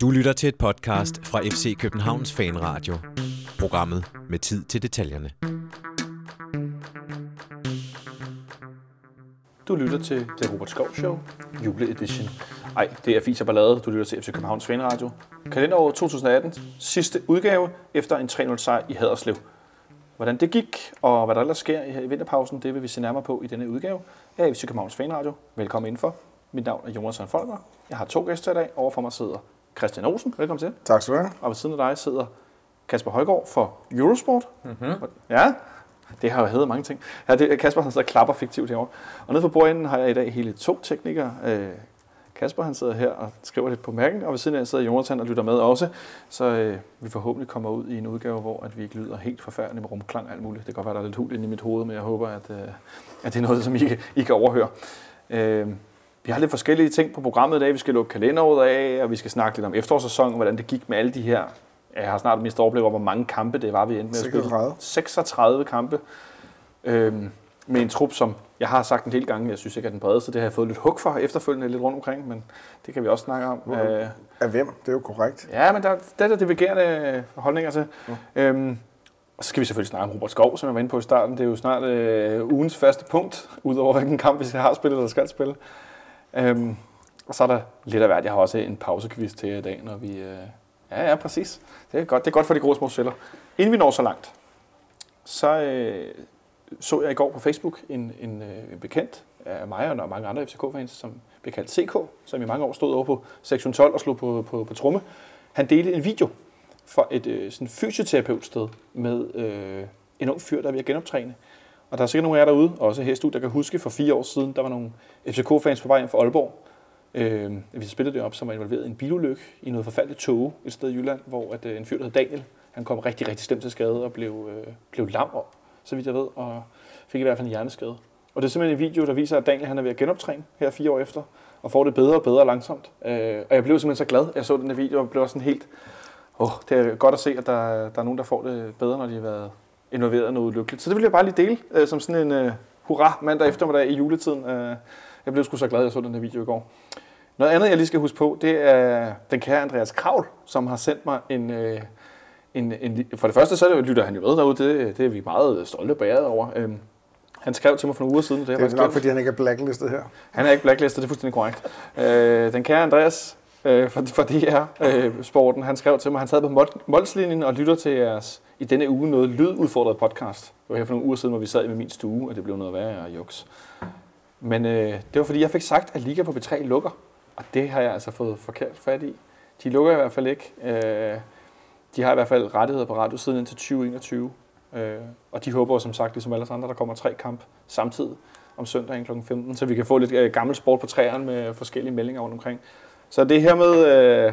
Du lytter til et podcast fra FC Københavns Fanradio. Programmet med tid til detaljerne. Du lytter til The Robert Skov Show, juleedition. Ej, det er Fis og Ballade. Du lytter til FC Københavns Fanradio. Kalenderåret 2018, sidste udgave efter en 3-0 sejr i Haderslev. Hvordan det gik, og hvad der ellers sker i vinterpausen, det vil vi se nærmere på i denne udgave af FC Københavns Fanradio. Velkommen indenfor. Mit navn er Jonas Folker. Jeg har to gæster i dag. Overfor mig sidder Christian Olsen. Velkommen til. Tak skal du have. Og ved siden af dig sidder Kasper Højgaard for Eurosport. Mm-hmm. Ja, det har jo heddet mange ting. Ja, det, er Kasper han sidder og klapper fiktivt herovre. Og nede for bordenden har jeg i dag hele to teknikere. Øh, Kasper han sidder her og skriver lidt på mærken, og ved siden af sidder Jonathan og lytter med også. Så øh, vi forhåbentlig kommer ud i en udgave, hvor at vi ikke lyder helt forfærdeligt med rumklang og alt muligt. Det kan godt være, der er lidt hul inde i mit hoved, men jeg håber, at, øh, at det er noget, som I, I kan overhøre. Øh, vi har lidt forskellige ting på programmet i dag. Vi skal lukke kalenderåret af, og vi skal snakke lidt om efterårssæsonen, hvordan det gik med alle de her. Jeg har snart mest overblik over, hvor mange kampe det var, vi endte med at spille. 36. 36 kampe. Øhm, med en trup, som jeg har sagt en del gange, jeg synes ikke er den bredeste. Det har jeg fået lidt hug for efterfølgende lidt rundt omkring, men det kan vi også snakke om. Øh, Af hvem? Det er jo korrekt. ja, men der, der er der divergerende holdninger til. Øhm, og så skal vi selvfølgelig snakke om Robert Skov, som jeg var inde på i starten. Det er jo snart øh, ugens første punkt, udover hvilken kamp vi har spillet eller skal spille. Øhm, og så er der lidt af hvert. Jeg har også en pausekvist til jer i dag, når vi... Øh, ja, ja, præcis. Det er godt, det er godt for de grå små celler. Inden vi når så langt, så øh, så jeg i går på Facebook en, en, en bekendt af mig og mange andre FCK-fans, som blev kaldt CK, som i mange år stod over på sektion 12 og slog på, på, på tromme. Han delte en video for et øh, sådan fysioterapeutsted med øh, en ung fyr, der er ved at genoptræne. Og der er sikkert nogle af jer derude, også her i studiet, der kan huske for fire år siden, der var nogle FCK-fans på vej hjem fra Aalborg. Øh, vi spillede det op, som var involveret i en bilulykke i noget forfærdeligt tog et sted i Jylland, hvor at, øh, en fyr, der hed Daniel, han kom rigtig, rigtig slemt til skade og blev, øh, blev lam, så vidt jeg ved, og fik i hvert fald en hjerneskade. Og det er simpelthen en video, der viser, at Daniel han er ved at genoptræne her fire år efter, og får det bedre og bedre langsomt. Øh, og jeg blev simpelthen så glad, jeg så den her video, og blev sådan helt, åh, det er godt at se, at der, der er nogen, der får det bedre, når de har været involveret i noget lykkeligt. Så det vil jeg bare lige dele øh, som sådan en øh, hurra mandag eftermiddag i juletiden. Øh, jeg blev sgu så glad, at jeg så den her video i går. Noget andet, jeg lige skal huske på, det er den kære Andreas Kravl, som har sendt mig en, øh, en, en... For det første, så lytter han jo med derude. Det, det er vi meget stolte og bæret over. Øhm, han skrev til mig for nogle uger siden. Det, Det er nok, fordi han ikke er blacklistet her. han er ikke blacklistet, det er fuldstændig korrekt. Øh, den kære Andreas øh, for, for DR øh, Sporten, han skrev til mig, han sad på Mol- Molslinjen og lytter til jeres i denne uge noget lydudfordret podcast. Det var her for nogle uger siden, hvor vi sad i min stue, og det blev noget værre og juks. Men øh, det var fordi, jeg fik sagt, at Liga på B3 lukker. Og det har jeg altså fået forkert fat i. De lukker i hvert fald ikke. Øh, de har i hvert fald rettigheder på radio siden indtil 2021. Øh, og de håber som sagt, ligesom alle andre, der kommer tre kamp samtidig om søndagen kl. 15, så vi kan få lidt øh, gammel sport på træerne med forskellige meldinger rundt omkring. Så det her hermed øh,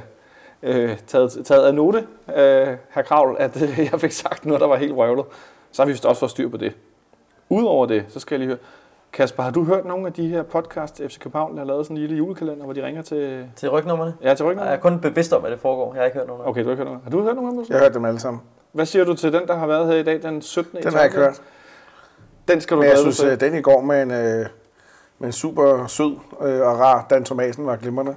øh, taget, taget af note, øh, herr Kravl, at øh, jeg fik sagt noget, der var helt røvlet. Så har vi vist også fået styr på det. Udover det, så skal jeg lige høre, Kasper, har du hørt nogle af de her podcasts, FC København der har lavet sådan en lille julekalender, hvor de ringer til, Til rygnummerne? ja, til ryggen? Jeg er kun bevidst om, at det foregår. Jeg har ikke hørt nogen af Okay, du har ikke hørt noget. Har du hørt nogen af dem? Jeg har hørt dem alle sammen. Hvad siger du til den, der har været her i dag, den 17. Den har jeg ikke hørt. Den skal du Men jeg synes, til. at den i går med en, øh, med en super sød øh, og rar Dan Thomasen var glimrende.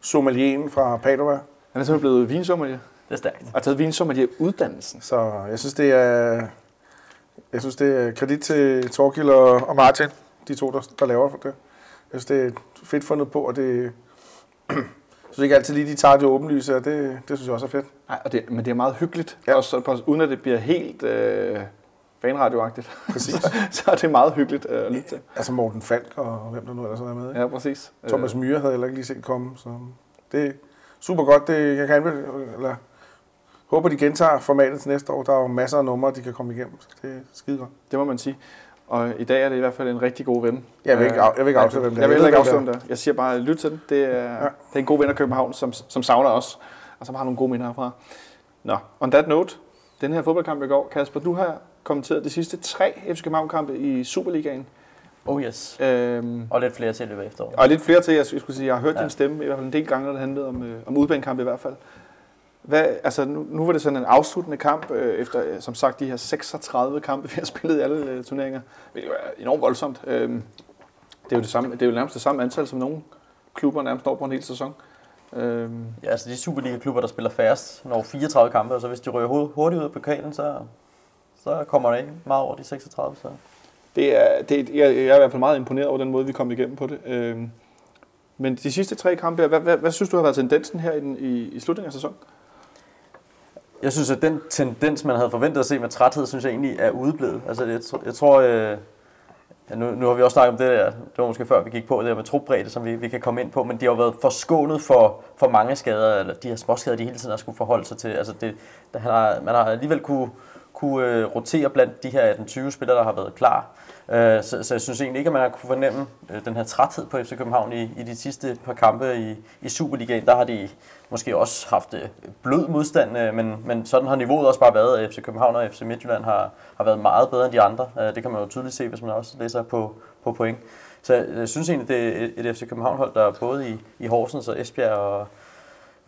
Sommelien fra Padova. Han er simpelthen blevet vinsommelier Det er stærkt. og taget vinsommelier uddannelsen. Så jeg synes, det er, jeg synes, det er kredit til Torkild og, og Martin, de to, der, der laver det. Jeg synes, det er fedt fundet på, og det, jeg synes ikke altid lige, de tager det åbenlyse, og det, det synes jeg også er fedt. Nej, og det, men det er meget hyggeligt, ja. Også, på- uden at det bliver helt øh, fanradioagtigt. Præcis. så, så er det meget hyggeligt øh, at lytte til. Altså Morten Falk og hvem der nu ellers er med. Ikke? Ja, præcis. Thomas Myhre havde jeg heller ikke lige set komme, så det super godt. Det, jeg kan anbefale, eller, håber, de gentager formatet til næste år. Der er jo masser af numre, de kan komme igennem, så det er skide godt. Det må man sige. Og i dag er det i hvert fald en rigtig god ven. Jeg vil ikke, Øh, af, jeg vil ikke afsløre, hvem det er. Jeg vil heller ikke afsløre, hvem det er. Jeg siger bare, lyt til den. Det er, ja. det er en god ven af København, som, som savner os, og som har nogle gode minder herfra. Nå, on that note, den her fodboldkamp i går, Kasper, du har kommenteret de sidste tre FC København-kampe i Superligaen. Oh yes. Øhm, Og lidt flere til i løbet af efteråret. og lidt flere til, jeg skulle sige, jeg har hørt ja. Din stemme i hvert fald en del gange, når det handlede om, øh, om udbanekamp i hvert fald. Hvad, altså, nu, nu var det sådan en afsluttende kamp, øh, efter øh, som sagt de her 36 kampe, vi har spillet i alle øh, turneringer. Det er enormt voldsomt. Øh, det, er jo det, samme, det er jo nærmest det samme antal, som nogle klubber nærmest når på en hel sæson. Øhm, Ja, altså de Superliga-klubber, der spiller færrest, når 34 kampe, og så hvis de hu- hurtigt ud af pokalen, så, så kommer det ikke meget over de 36. Så det er, det, jeg, jeg er i hvert fald meget imponeret over den måde, vi kom igennem på det. Øh, men de sidste tre kampe, hvad, hvad, hvad synes du har været tendensen her i, den, i, i slutningen af sæsonen? Jeg synes, at den tendens, man havde forventet at se med træthed, synes jeg egentlig er udeblevet. Altså, jeg, tr- jeg tror, øh, ja, nu, nu har vi også snakket om det der, det var måske før vi gik på, det der med trupbredde, som vi, vi kan komme ind på, men de har jo været forskånet for, for mange skader, eller de her småskader, de hele tiden har skulle forholde sig til. Altså, det, der man har alligevel kunne, kunne øh, rotere blandt de her 18-20 spillere, der har været klar. Øh, så, så jeg synes egentlig ikke, at man har kunne fornemme øh, den her træthed på FC København i, i de sidste par kampe i, i Superligaen. Der har de måske også haft øh, blød modstand, øh, men, men sådan har niveauet også bare været. at FC København og FC Midtjylland har, har været meget bedre end de andre. Øh, det kan man jo tydeligt se, hvis man også læser på, på point. Så jeg, jeg synes egentlig, det er et, et FC København-hold, der både i, i Horsens og Esbjerg og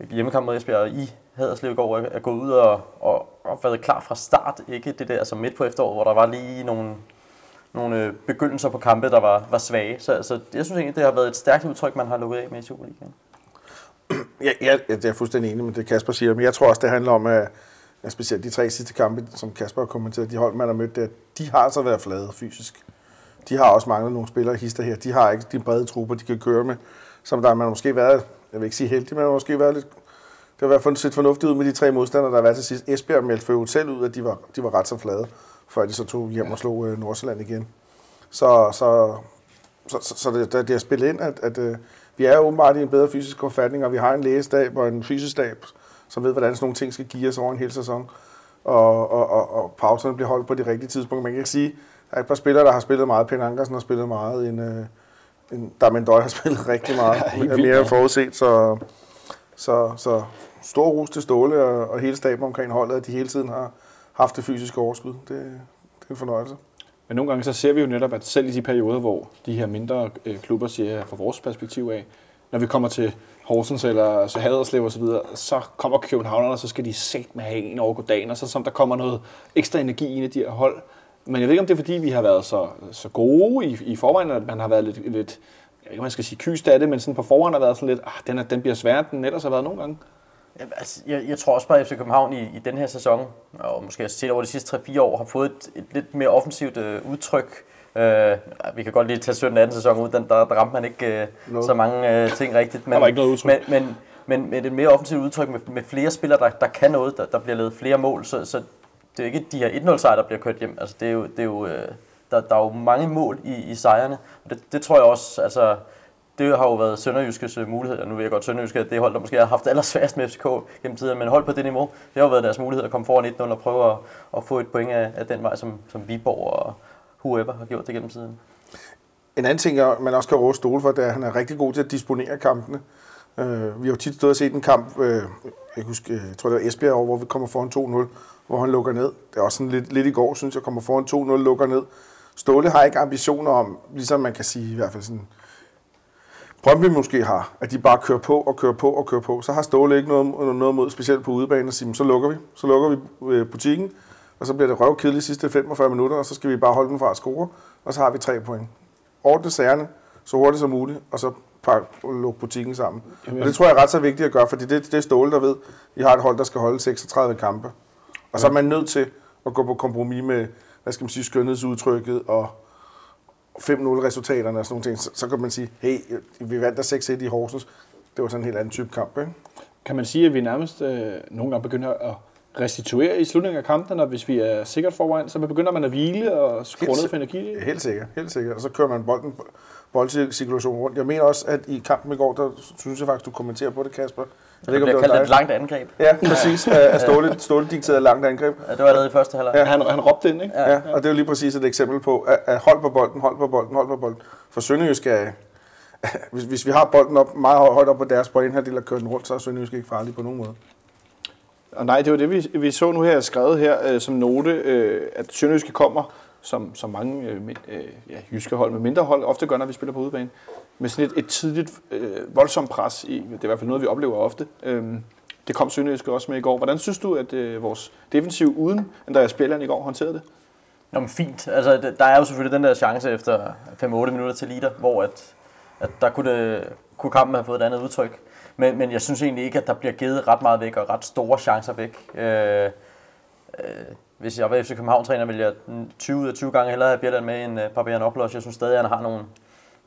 hjemmekamp mod Esbjerg og i Haderslev i går er, gået ud og, og, og været klar fra start. Ikke det der som midt på efteråret, hvor der var lige nogle, nogle øh, begyndelser på kampe, der var, var svage. Så, så jeg synes egentlig, det har været et stærkt udtryk, man har lukket af med i Superligaen. Ja, ja, det er fuldstændig enig med det, Kasper siger. Men jeg tror også, det handler om, at ja, specielt de tre sidste kampe, som Kasper har kommenteret, de hold, man har mødt der, de har altså været flade fysisk. De har også manglet nogle spillere hister her. De har ikke de brede trupper, de kan køre med. Som der man har måske været, jeg vil ikke sige heldig, men man har måske været lidt det har i hvert fald set fornuftigt ud med de tre modstandere, der har været til sidst. Esbjerg meldte for selv ud, at de var, de var ret så flade, før de så tog hjem og slog øh, Nordsjælland igen. Så, så, så, så, så det, det har spillet ind, at, at øh, vi er åbenbart i en bedre fysisk forfatning, og vi har en lægestab og en fysisk stab, som ved, hvordan sådan nogle ting skal give os over en hel sæson. Og, og, og, og pauserne bliver holdt på de rigtige tidspunkter. Man kan ikke sige, der er et par spillere, der har spillet meget. Pen Ankersen har spillet meget. En, øh, en Damendøj har spillet rigtig meget. Ja, mere end forudset, så, så, så stor rus til Ståle og, og hele staben omkring holdet, at de hele tiden har haft det fysiske overskud. Det, det er en fornøjelse. Men nogle gange så ser vi jo netop, at selv i de perioder, hvor de her mindre øh, klubber siger, fra vores perspektiv af, når vi kommer til Horsens eller så Haderslev og så videre, så kommer Københavnerne, og så skal de sæt med have en over dagen, og så som der kommer noget ekstra energi ind i de her hold. Men jeg ved ikke, om det er fordi, vi har været så, så gode i, i forvejen, at man har været lidt, lidt jeg ved ikke, om man skal sige kyst af det, men sådan på forhånd har været sådan lidt, ah, den, er, den bliver sværere, end den ellers har været nogle gange. Jamen, altså, jeg, jeg tror også bare, at FC København i, i den her sæson, og måske også set over de sidste 3-4 år, har fået et, et lidt mere offensivt øh, udtryk. Øh, vi kan godt lige tage 17-18 sæson ud, den, der, der ramte man ikke øh, så mange øh, ting rigtigt. Der var ikke noget udtryk. Men, men, men med et mere offensivt udtryk med, med flere spillere, der, der kan noget, der, der bliver lavet flere mål, så, så det er jo ikke de her 1-0-sejre, der bliver kørt hjem. Altså, det er jo, det er jo, øh, der, der er jo mange mål i, i sejrene, og det, det tror jeg også, altså, det har jo været Sønderjyskes øh, mulighed, og nu ved jeg godt, Sønderjyske er det hold, der måske har haft allersværest med FCK gennem tiden, men hold på det niveau, det har jo været deres mulighed at komme foran 1-0 og prøve at, at få et point af, af den vej, som, som Viborg og whoever har gjort det gennem tiden. En anden ting, er, man også kan rose Stole for, det er, at han er rigtig god til at disponere kampene. Øh, vi har jo tit stået og set en kamp, øh, jeg, husker, jeg tror det var Esbjerg over, hvor vi kommer foran 2-0, hvor han lukker ned. Det er også sådan lidt, lidt i går, synes jeg, kommer foran 2-0, lukker ned. Ståle har ikke ambitioner om, ligesom man kan sige i hvert fald sådan, Brøndby måske har, at de bare kører på og kører på og kører på. Så har Ståle ikke noget, noget mod, specielt på udebane, at sige, "Men så lukker vi. Så lukker vi øh, butikken, og så bliver det røvkedeligt de sidste 45 minutter, og så skal vi bare holde den fra at score, og så har vi tre point. Ordne sagerne så hurtigt som muligt, og så pakke, lukke butikken sammen. Jamen, Og det tror jeg er ret så vigtigt at gøre, fordi det, det er Ståle, der ved, vi har et hold, der skal holde 36 kampe. Og så er man nødt til at gå på kompromis med, hvad skal man sige, skønhedsudtrykket og 5-0 resultaterne og sådan nogle ting. Så, så kan man sige, hey, vi vandt der 6-1 i Horsens. Det var sådan en helt anden type kamp, ikke? Kan man sige, at vi nærmest øh, nogle gange begynder at restituere i slutningen af kampen, og hvis vi er sikkert foran, så begynder man at hvile og skrue ned for energi? Helt sikkert, helt sikkert. Og så kører man bolden, boldcirkulationen rundt. Jeg mener også, at i kampen i går, der synes jeg faktisk, du kommenterer på det, Kasper. Jeg Det bliver kaldt et langt angreb. Ja, præcis. Af Ståle, Ståle dikteret langt angreb. Ja, det var allerede i første halvleg. Ja. Han, han råbte ind, ikke? Ja, og det er jo lige præcis et eksempel på, at, at hold på bolden, hold på bolden, hold på bolden. For Sønderjysk er, hvis, hvis vi har bolden op, meget højt op på deres på en her del og kører den rundt, så er Sønderjysk ikke farlig på nogen måde. Og nej, det var det, vi, vi så nu her skrevet her øh, som note, øh, at Sønderjyske kommer, som, som mange øh, med, øh, ja, jyske hold med mindre hold ofte gør, når vi spiller på udebane, med sådan et, et tidligt øh, voldsomt pres. I, det er i hvert fald noget, vi oplever ofte. Øh, det kom Sønderjyske også med i går. Hvordan synes du, at øh, vores defensiv uden Andreas Bjelland i går håndterede det? Nå, men fint. Altså, der er jo selvfølgelig den der chance efter 5-8 minutter til liter, hvor at, at der kunne det kunne kampen have fået et andet udtryk. Men, men jeg synes egentlig ikke, at der bliver givet ret meget væk og ret store chancer væk. Øh, øh, hvis jeg var FC København-træner, ville jeg 20 ud af 20 gange hellere have Bjelland med end uh, Papagiannopoulos. Jeg synes stadig, at han har nogle,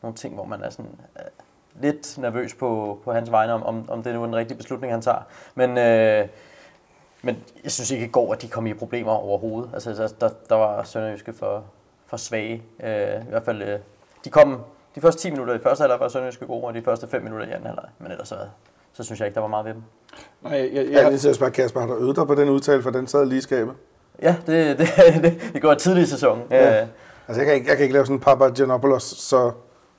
nogle ting, hvor man er sådan, uh, lidt nervøs på, på hans vegne, om, om, om det nu er den rigtige beslutning, han tager. Men, uh, men jeg synes ikke i går, at de kom i problemer overhovedet. Altså, der, der, der var Sønderjyske for, for svage. Uh, I hvert fald, uh, de kom de første 10 minutter i første halvleg var Sønderjyske gode, og de første 5 minutter i anden halvleg. Men ellers så, så synes jeg ikke, der var meget ved dem. Nej, jeg, jeg, Ja, jeg, lige til at spørge Kasper, har du øvet dig på den udtale, for Ja, det, det, det, det går tidlig i sæsonen. Ja. Ja. Altså, jeg kan ikke, jeg kan ikke lave sådan en Papa Giannopoulos, så...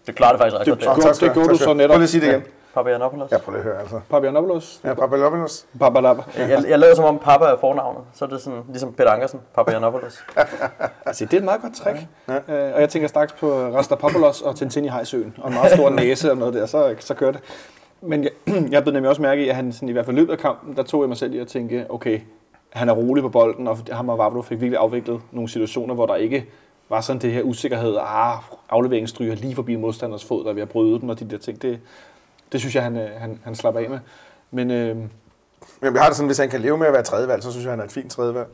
Det klarer det faktisk ret Det- godt. det- Det, Godt, det gjorde du så netop. Prøv lige at sige det igen. Papagiannopoulos. Ja, prøv lige at høre, altså. Papagiannopoulos? Ja, Papa Giannopoulos. Papadapa. Jeg, jeg laver som om Papa er fornavnet. Så er det sådan, ligesom Peter Ankersen, Papagiannopoulos. Altså, det er et meget godt trick. Ja. Øh, og jeg tænker straks på Rastapopoulos og Tintin i Hejsøen. Og en meget stor næse og noget der, så, så kører det. Men jeg, jeg blev nemlig også mærke i, at han sådan, i hvert fald i løbet af kampen, der tog jeg mig selv i at tænke, okay, han er rolig på bolden, og ham og Vavlo fik virkelig afviklet nogle situationer, hvor der ikke var sådan det her usikkerhed, ah, afleveringen stryger lige forbi modstanders fod, der er ved at bryde den, og de der ting. Det, det synes jeg, han, øh, han, han slapper af med. Men øh, Men jeg har det sådan, hvis han kan leve med at være tredjevalg, så synes jeg, han er et fint tredjevalg.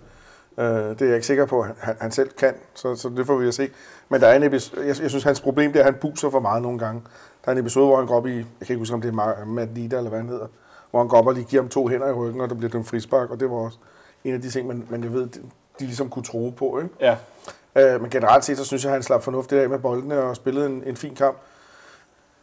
Øh, det er jeg ikke sikker på, at han, han selv kan, så, så det får vi at se. Men der er en episode, jeg, jeg synes, hans problem det er, at han buser for meget nogle gange. Der er en episode, hvor han går op i, jeg kan ikke huske, om det er Matt Lida, eller hvad han hedder, hvor han går op og lige giver ham to hænder i ryggen, og der bliver dømt frispark, og det var også en af de ting, man, man jeg ved, de, de ligesom kunne tro på. Ikke? ja, Øh, men generelt set, så synes jeg, at han slap fornuftigt af med boldene og spillede en, en fin kamp.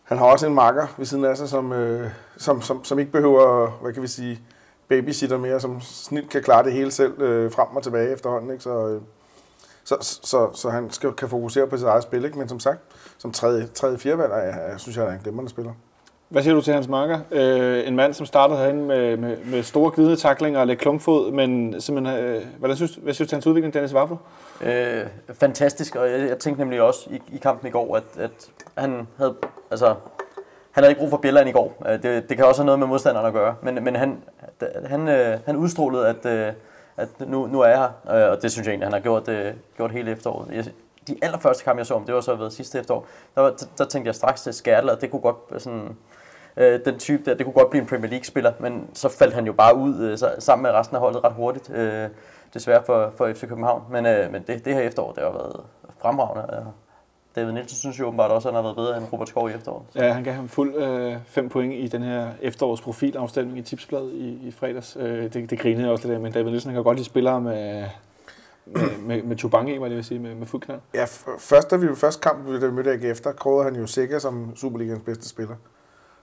Han har også en makker ved siden af sig, som, øh, som, som, som ikke behøver, hvad kan vi sige, babysitter mere, som snilt kan klare det hele selv øh, frem og tilbage efterhånden. Ikke? Så, øh, så, så, så, han skal, kan fokusere på sit eget spil. Ikke? Men som sagt, som tredje, tredje fjerde valg, jeg, jeg synes, jeg er en glimrende spiller. Hvad siger du til hans marker? Øh, en mand, som startede herinde med, med, med store glidende taklinger og lidt klumpfod, men simpelthen, øh, hvad, synes, hvad synes du til hans udvikling, Dennis Vavlo? Øh, fantastisk, og jeg, jeg tænkte nemlig også i, i kampen i går, at, at han havde, altså, han havde ikke brug for Bjelland i går. Øh, det, det kan også have noget med modstanderen at gøre, men, men han, han, øh, han udstrålede, at, øh, at nu, nu er jeg her, øh, og det synes jeg egentlig, han har gjort, øh, gjort hele efteråret. Jeg, de allerførste kampe, jeg så om, det var så ved sidste efterår, der, var, der, der tænkte jeg straks til Skærtel, og det kunne godt øh, sådan, øh, den type der, det kunne godt blive en Premier League-spiller, men så faldt han jo bare ud øh, så, sammen med resten af holdet ret hurtigt, øh, desværre for, for FC København. Men, øh, men det, det her efterår, det har været fremragende. Øh, David Nielsen synes jo åbenbart også, at han har været bedre end Robert Skov i efteråret. Ja, han gav ham fuld øh, fem point i den her efterårs profilafstemning i Tipsbladet i, i fredags. Øh, det, det grinede jeg også lidt af, men David Nielsen han kan godt lide spillere med, med, med, med Chubangi, hvad det vil sige, med, med fuld knald. Ja, f- først, da vi første kamp, vi mødte AGF, der kårede han jo sikkert som Superligans bedste spiller.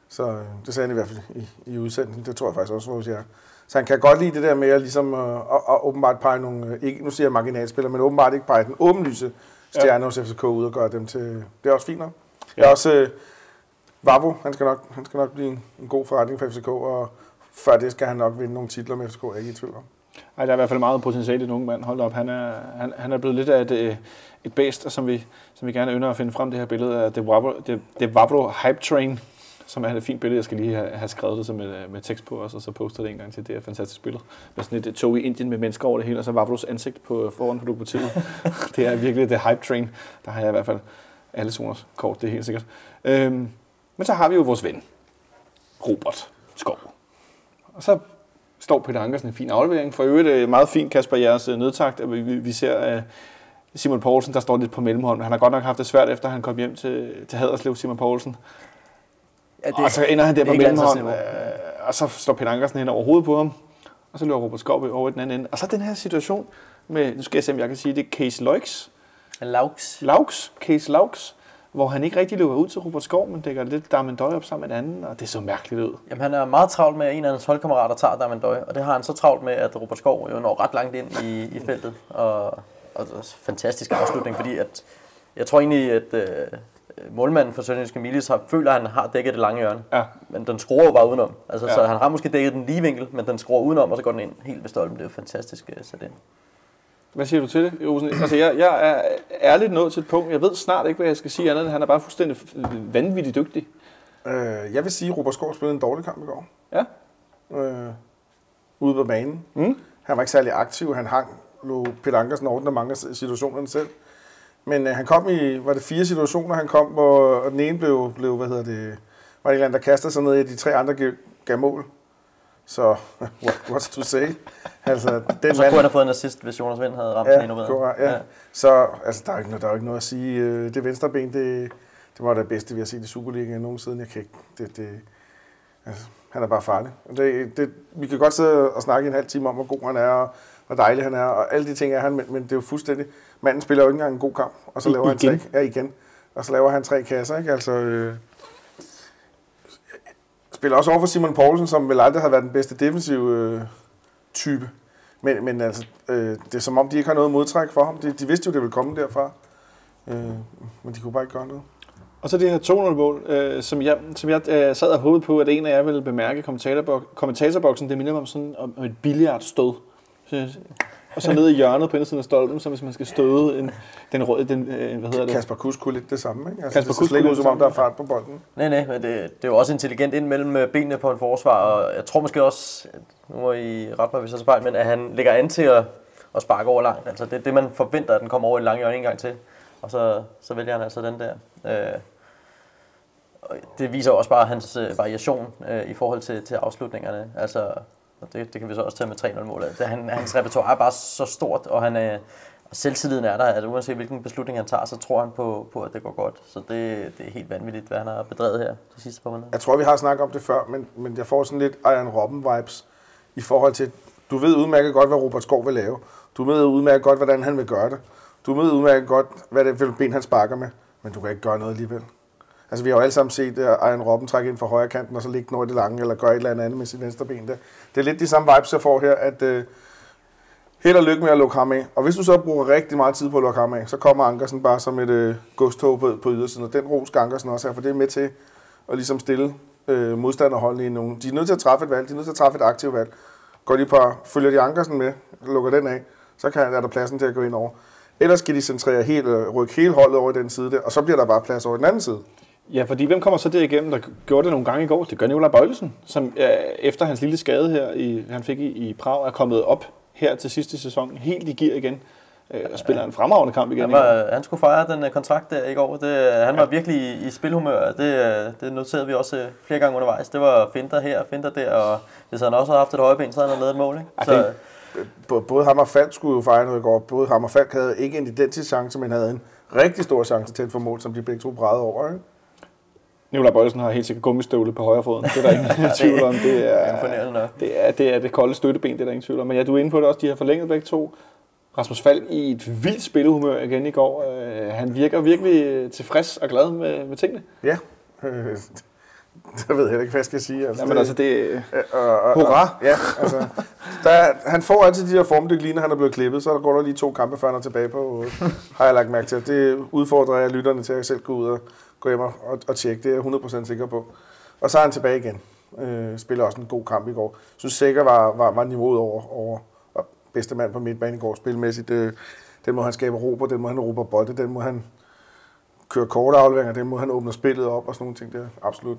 Så øh, det sagde han i hvert fald i, i udsendelsen. Det tror jeg faktisk også, hvor jeg Så han kan godt lide det der med at, ligesom, øh, at, at åbenbart pege nogle, øh, ikke, nu siger jeg marginalspillere, men åbenbart ikke pege den åbenlyse stjerne hos FCK ud og gøre dem til... Det er også fint nok. Jeg er også... Øh, Vavo, han skal, nok, han skal nok blive en, en god forretning for FCK, og før det skal han nok vinde nogle titler med FCK, jeg er ikke i tvivl om. Ej, der er i hvert fald meget potentiale i den unge mand. Hold op, han er, han, han er blevet lidt af et, øh, et bæst, som vi, som vi gerne ønsker at finde frem det her billede af det Wavro, det, det Wavro Hype Train, som er et fint billede. Jeg skal lige have, have skrevet det som med, med tekst på os, og så poster det en gang til. Det er et fantastisk billede. Med sådan et tog i Indien med mennesker over det hele, og så Wavros ansigt på, foran på lokomotivet. det er virkelig det Hype Train. Der har jeg i hvert fald alle zoners kort, det er helt sikkert. Øhm, men så har vi jo vores ven, Robert Skov. Og så står Peter Ankersen en fin aflevering. For øvrigt øh, meget fint, Kasper, jeres øh, nedtagt. Vi, vi ser Simon Poulsen, der står lidt på mellemhånd. Han har godt nok haft det svært, efter han kom hjem til, til Haderslev, Simon Poulsen. Ja, Og så ender han der på mellemhånd, øh, og så står Peter Ankersen hen over hovedet på ham. Og så løber Robert Skov over i den anden ende. Og så den her situation med, nu skal jeg se, om jeg kan sige det, Case Loix, Laux. Laux, Case Laux, hvor han ikke rigtig løber ud til Robert Skov, men dækker lidt Darmendøj op sammen med en anden, og det så mærkeligt ud. Jamen, han er meget travlt med, at en af hans holdkammerater tager Damendøj, og det har han så travlt med, at Robert Skov jo når ret langt ind i, i feltet. Og, og, og fantastisk afslutning, fordi at, jeg tror egentlig, at øh, målmanden for Sønderjysk Emilis har, føler, at han har dækket det lange hjørne. Ja. Men den skruer jo bare udenom. Altså, Ja. Så han har måske dækket den lige vinkel, men den skruer udenom, og så går den ind helt ved stolpen. Det er jo fantastisk uh, sat ind. Hvad siger du til det, Rosen? Altså, jeg, jeg er ærligt nået til et punkt. Jeg ved snart ikke, hvad jeg skal sige andet. end Han er bare fuldstændig vanvittigt dygtig. Øh, jeg vil sige, at Robert Skov spillede en dårlig kamp i går. Ja. Øh, ude på banen. Mm. Han var ikke særlig aktiv. Han hang, lå Peter Ankersen ordner mange af situationerne selv. Men øh, han kom i, var det fire situationer, han kom, hvor og den ene blev, blev hvad hedder det, var en eller anden, der kastede sig ned i, de tre andre gav, gav mål. Så, what, what's to say? Altså, den Og så kunne han have fået en assist, hvis Jonas Vind havde ramt den endnu Ja, bedre. korrekt, ja. Så altså, der, er ikke, noget- der er jo ikke noget at sige. Øh, Det venstre ben, det, det var det bedste, vi har set i Superligaen nogensinde. Jeg kan ikke, det, det, altså, han er bare farlig. Det, det, vi kan godt sidde og snakke en halv time om, hvor god han er, og hvor dejlig han er, og alle de ting er han, men, men det er jo fuldstændig... Manden spiller jo ikke engang en god kamp, og så I- laver han igen. tre, ja, igen. Og så laver han tre kasser, ikke? Altså, øh, spiller også over for Simon Poulsen, som vel aldrig har været den bedste defensive øh, type. Men, men altså, øh, det er som om, de ikke har noget modtræk for ham. De, de vidste jo, det ville komme derfra. Øh, men de kunne bare ikke gøre noget. Og så det her 2-0-mål, øh, som jeg, som jeg øh, sad og håbede på, at en af jer ville bemærke i kommentatorbok- kommentatorboksen. Det minder mig om sådan om, om et billiardstød. Og så nede i hjørnet på indersiden af stolpen, så hvis man skal støde en, den, røde, den øh, hvad hedder det? Kasper Kusk kunne lidt det samme, ikke? Altså, Kasper det ser Kusk slet ikke ud, som om der er fart på bolden. Nej, nej, men det, det er jo også intelligent ind mellem øh, benene på en forsvar, og jeg tror måske også, nu må I ret mig, hvis jeg så fejl, men at han lægger an til at, at sparke over langt. Altså det er det, man forventer, at den kommer over i lang hjørne en gang til, og så, så vælger han altså den der. Øh, det viser også bare hans øh, variation øh, i forhold til, til afslutningerne. Altså, og det, det kan vi så også tage med 3-0-målet. Det, han, hans repertoire er bare så stort, og han øh, selvtilliden er der, at uanset hvilken beslutning han tager, så tror han på, på at det går godt. Så det, det er helt vanvittigt, hvad han har bedrevet her de sidste par måneder. Jeg tror, vi har snakket om det før, men, men jeg får sådan lidt Iron Robben-vibes i forhold til, du ved udmærket godt, hvad Robert Skov vil lave. Du ved udmærket godt, hvordan han vil gøre det. Du ved udmærket godt, hvad det er ben, han sparker med, men du kan ikke gøre noget alligevel. Altså, vi har jo alle sammen set uh, Robben trække ind fra højre kanten, og så ligge den over i det lange, eller gøre et eller andet med sit venstre ben der. Det er lidt de samme vibes, jeg får her, at øh, held og lykke med at lukke ham af. Og hvis du så bruger rigtig meget tid på at lukke ham af, så kommer Ankersen bare som et øh, godstog på, på ydersiden, og den ros skal Ankersen også have, for det er med til at ligesom stille øh, modstanderholdene i nogen. De er nødt til at træffe et valg, de er nødt til at træffe et aktivt valg. Går de på, følger de Ankersen med, lukker den af, så kan, er der pladsen til at gå ind over. Ellers skal de centrere helt, øh, rykke hele holdet over i den side der, og så bliver der bare plads over i den anden side. Ja, fordi hvem kommer så derigennem, der gjorde det nogle gange i går? Det gør Nicolai Bøjlesen, som øh, efter hans lille skade her, i, han fik i, i Prag, er kommet op her til sidste sæson, helt i gear igen, øh, og spiller en fremragende kamp igen. Han, var, han skulle fejre den øh, kontrakt der i går. Det, han var virkelig i, i spilhumør. Det, øh, det noterede vi også øh, flere gange undervejs. Det var finter her, finter der, og hvis han også havde haft et højre ben, så havde han lavet et mål. Ikke? Så, det- Både ham og Falk skulle jo fejre noget i går. Både ham og Falk havde ikke en identisk chance, men havde en rigtig stor chance til at få mål, som de begge to brædede over. Ikke? Nicolai Bøjlesen har helt sikkert gummistøvle på højre foden. Det er der ingen tvivl om. Det er, imponerende det er, det er det kolde støtteben, det er der ingen tvivl om. Men ja, du er inde på det også, de har forlænget begge to. Rasmus Falk i et vildt spillehumør igen i går. Øh, han virker virkelig tilfreds og glad med, med tingene. Ja. Øh, det ved jeg heller ikke, hvad jeg skal sige. Altså, Jamen altså, det, Øh, Og, og, Hurra! Og, ja, altså, der, han får altid de der formdyk, lige når han er blevet klippet, så går der lige to kampe, før han er tilbage på, har jeg lagt mærke til. Det udfordrer jeg lytterne til at selv gå ud og gå hjem og, og, og tjekke, det er jeg 100% sikker på. Og så er han tilbage igen. Øh, spiller også en god kamp i går. synes sikkert var, var, var niveauet over, over var bedste mand på midtbanen i går spilmæssigt. Øh, den må han skabe ro på, den må han råbe bolde, den må han køre korte afleveringer, den må han åbne spillet op og sådan nogle ting. Det er absolut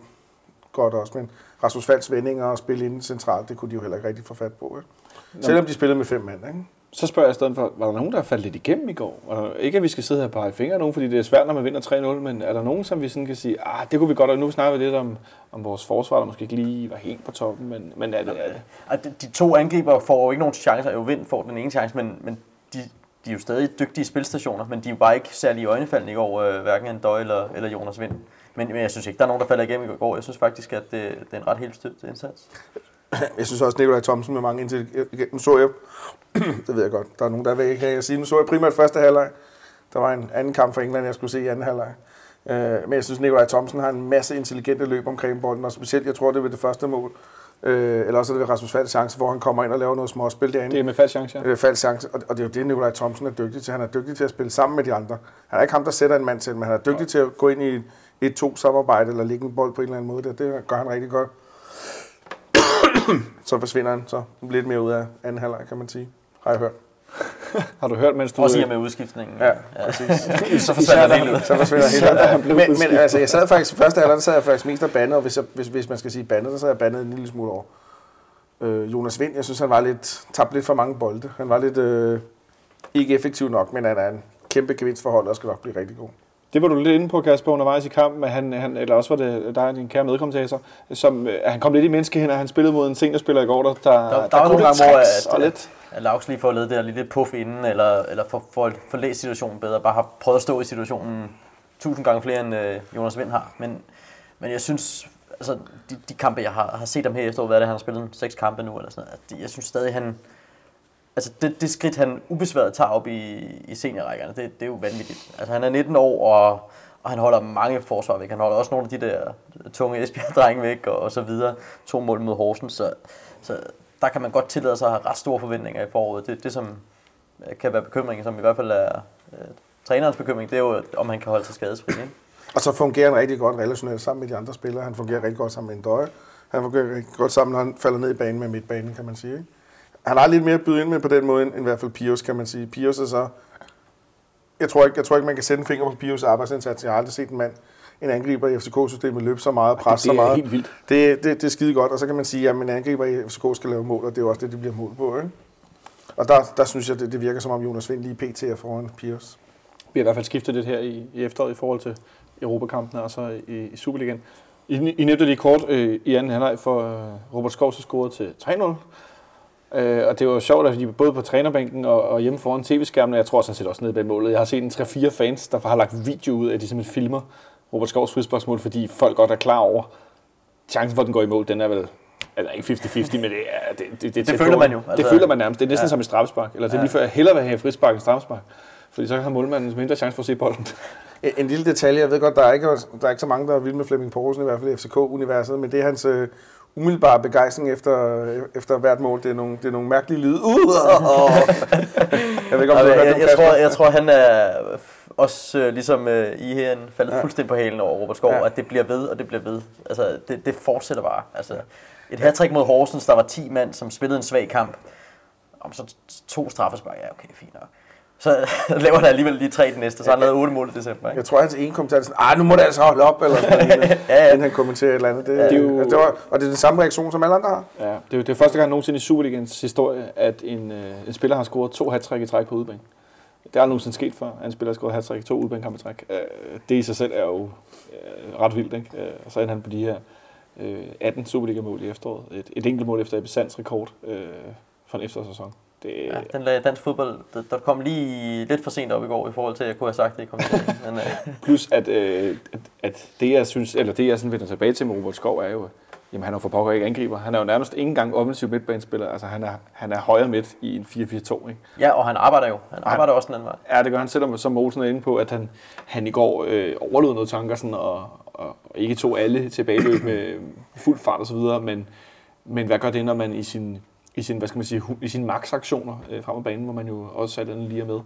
godt også. Men Rasmus Falds vendinger og spille inden centralt, det kunne de jo heller ikke rigtig få fat på. Ikke? Selvom de spillede med fem mand. Ikke? Så spørger jeg i stedet for, var der nogen, der faldt lidt igennem i går? Og ikke, at vi skal sidde her og pege fingre af nogen, fordi det er svært, når man vinder 3-0, men er der nogen, som vi sådan kan sige, ah, det kunne vi godt, og nu snakker vi lidt om, om vores forsvar, der måske ikke lige var helt på toppen, men, men er det, er det? Og de, de to angriber får jo ikke nogen chancer. Jo, Vind får den ene chance, men, men de, de er jo stadig dygtige spilstationer, men de er jo bare ikke særlig i øjnefaldende i går, øh, hverken Andøj eller, eller Jonas Vind. Men, men jeg synes ikke, der er nogen, der falder igennem i går. Jeg synes faktisk, at det, det er en ret helt stødt indsats. Jeg synes også, Nikolaj Thomsen med mange indtil... Nu så jeg... det ved jeg godt. Der er nogen, der vil ikke have at sige. Nu så jeg primært første halvleg. Der var en anden kamp for England, jeg skulle se i anden halvleg. Øh, men jeg synes, Nikolaj Thomsen har en masse intelligente løb omkring bolden, og specielt, jeg tror, det er ved det første mål. Øh, eller også er det ved Rasmus Falds chance, hvor han kommer ind og laver noget småspil derinde. Det er med fast chance, ja. øh, falsk chance, og, og det er jo det, Nikolaj Thomsen er dygtig til. Han er dygtig til at spille sammen med de andre. Han er ikke ham, der sætter en mand til, men han er dygtig til at gå ind i et 1-2 samarbejde, eller lægge en bold på en eller anden måde. Det, det gør han rigtig godt. så forsvinder han så lidt mere ud af anden halvleg, kan man sige. Har jeg hørt. Har du hørt, mens du... Også i og med udskiftningen. Ja, præcis. Så forsvandt han helt ud. Så forsvinder helt ud. blev Men, men altså, jeg sad faktisk, første halvleg, sad jeg faktisk mest og bandet, og hvis, jeg, hvis, hvis man skal sige bandet, så sad jeg bandet en lille smule over. Øh, Jonas Vind, jeg synes, han var lidt, tabte lidt for mange bolde. Han var lidt øh, ikke effektiv nok, men han er en kæmpe gevinst for holdet og skal nok blive rigtig god. Det var du lidt inde på, Kasper, undervejs i kampen, at han, han, eller også var det dig, din kære medkommentator, som, øh, at han kom lidt i menneskehænder. Han spillede mod en seniorspiller i går, der, der, Der, der, der var nogle gange, hvor at, og lidt... at Laux lige får lavet det der lille puff inden, eller, eller får, får, får læst situationen bedre, bare har prøvet at stå i situationen tusind gange flere, end øh, Jonas Vind har. Men, men jeg synes, altså, de, de kampe, jeg har, har set ham her efter, hvad er det, han har spillet seks kampe nu, eller sådan noget, at jeg synes stadig, han, altså det, det skridt, han ubesværet tager op i, i seniorrækkerne, det, det er jo vanvittigt. Altså han er 19 år, og, og han holder mange forsvar væk. Han holder også nogle af de der tunge Esbjerg-drenge væk, og, og så videre. To mål mod Horsens, så, så der kan man godt tillade sig at have ret store forventninger i foråret. Det, det som øh, kan være bekymringen, som i hvert fald er øh, trænerens bekymring, det er jo, om han kan holde sig skadesfri. Ikke? Og så fungerer han rigtig godt relationelt sammen med de andre spillere. Han fungerer rigtig godt sammen med en døje. Han fungerer rigtig godt sammen, når han falder ned i banen med midtbanen, kan man sige. Ikke? Han har lidt mere at byde ind med på den måde, end i hvert fald Pius, kan man sige. Pius er så... Jeg tror ikke, jeg tror ikke man kan sætte en finger på Pius arbejdsindsats. Jeg har aldrig set en mand, en angriber i FCK-systemet løbe så meget, presse så det er meget. helt vildt. Det, det, det er skide godt, og så kan man sige, at en angriber i FCK skal lave mål, og det er jo også det, de bliver mål på. Ikke? Og der, der synes jeg, det, det virker som om Jonas Vind lige pt. er foran Pius. Vi har i hvert fald skiftet lidt her i, i efteråret i forhold til Europakampene og så i, i Superligaen. I, I nævnte lige kort øh, i anden halvleg for øh, Robert Skov, så scorede til 3-0. Øh, og det var sjovt, at de både på trænerbænken og, og hjemme foran tv-skærmen. Jeg tror sådan set også nede bag målet. Jeg har set en 3-4 fans, der har lagt video ud af, de simpelthen filmer Robert Skovs frisparksmål, fordi folk godt er klar over, chancen for, at den går i mål, den er vel eller ikke 50-50, men det er det, det, det, tæt føler man jo. Det Altså- føler man nærmest. Det er næsten ja. som et straffespark. Eller det er Ja. lige før, jeg hellere vil have frispark end straffespark. Fordi så har målmanden mindre chance for at se bolden. En- En lille detalje, jeg ved godt, der er ikke, der er ikke så mange, der er vilde med Flemming Poulsen, i hvert fald i FCK-universet, men det er hans øh, umiddelbare begejstring efter, efter hvert mål. Det er nogle, det er nogle mærkelige lyde. Uh, uh. jeg ved ikke, om Og du har jeg, hørt jeg, tror, jeg tror, han er også øh, ligesom øh, I her faldet Ja. fuldstændig på halen over Robert Skov, Ja. at det bliver ved, og det bliver ved. Altså, det, det fortsætter bare. Altså, et hat mod Horsens, der var 10 mand, som spillede en svag kamp. Om så to straffespark, ja okay, fint nok. Så laver han alligevel lige tre den næste, så han lavet 8 mål i december. Ikke? Jeg tror, hans ene kommentar er sådan, ah, nu må det altså holde op, eller sådan Ja, ja. inden han kommenterer et eller andet. Det, det er jo- det var, og det er den samme reaktion, som alle andre har. Ja, det er jo det er første gang nogensinde i Superligans historie, at en, øh, en spiller har scoret to hat i træk på udebane. Det er aldrig nogensinde sket før, at en spiller har scoret hat i to udebanekampe i træk. Øh, det i sig selv er jo øh, ret vildt, ikke? Øh, og så endte han på de her øh, 18 Superliga-mål i efteråret. Et, et enkelt mål efter Ebbe Sands rekord øh, fra en efterårssæson. Det, Ja, den lagde dansk fodbold, der, der kom lige lidt for sent op i går i forhold til, at jeg kunne have sagt det i kommentaren. Men, øh, Plus at, øh, at, at det jeg synes, eller det jeg sådan vender tilbage til med Robert Skov er jo, jamen han er jo for pokker ikke angriber. Han er jo nærmest ikke engang offensiv midtbanespiller. Altså han er, han er højre midt i en 4-4-2, ikke? ja, og han arbejder jo. Han han- arbejder også den anden vej. Ja, det gør han, selvom som Olsen er inde på, at han, han i går øh, overlod noget tanker sådan, og, og, og, ikke tog alle tilbageløb med fuld fart osv., men, men hvad gør det, når man i sin, i sin, hvad skal man sige, i sine max-aktioner øh, frem af banen, hvor man jo også alt andet lige er med,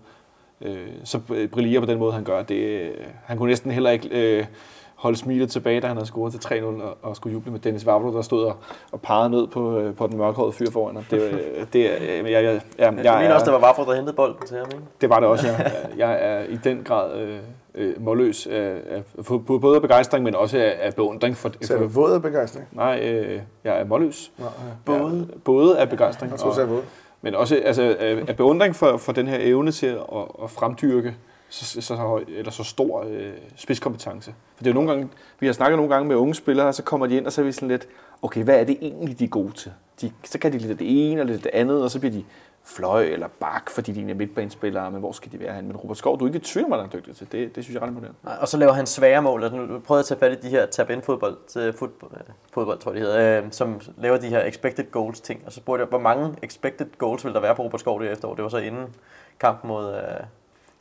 øh, så øh, brillerer på den måde, han gør. Det, øh, han kunne næsten heller ikke øh, holde smilet tilbage, da han havde scoret til 3-0 og, og skulle juble med Dennis Vavro, der stod og, og pegede ned på, øh, på den mørkhårede fyr foran ham. Det, øh, det, øh, jeg, jeg, jeg, jeg, Jeg mener også, det var Vafro, der hentede bolden til ham. Ikke? det var det også, ja. Jeg er i den grad øh, øh, målløs af, af, af både af begejstring, men også af, af beundring for... Så er du våd af begejstring? nej, øh, jeg er målløs. Ja. Både. Ja, både af begejstring, Jeg tror, og, sagde våd. men også altså, af, af beundring for, for den her evne til at, at fremdyrke så, så, så, eller så stor øh, spidskompetence. For det er jo nogle gange, vi har snakket nogle gange med unge spillere, og så kommer de ind, og så er vi sådan lidt, okay, hvad er det egentlig, de er gode til? De, så kan de lidt af det ene og lidt af det andet, og så bliver de fløj eller bak, fordi de er midtbanespillere, men hvor skal de være hen? Men Robert Skov, du er ikke i tvivl om, at han er dygtig til. Det, det synes jeg er ret imponerende. Nej, Og så laver han svære mål. Altså, nu prøvede jeg at tage fat i de her tab-in fodbold, øh, fodbold, fodbold tror jeg, de hedder, øh, som laver de her expected goals ting. Og så spurgte jeg, hvor mange expected goals vil der være på Robert Skov det efterår? Det var så inden kampen mod øh,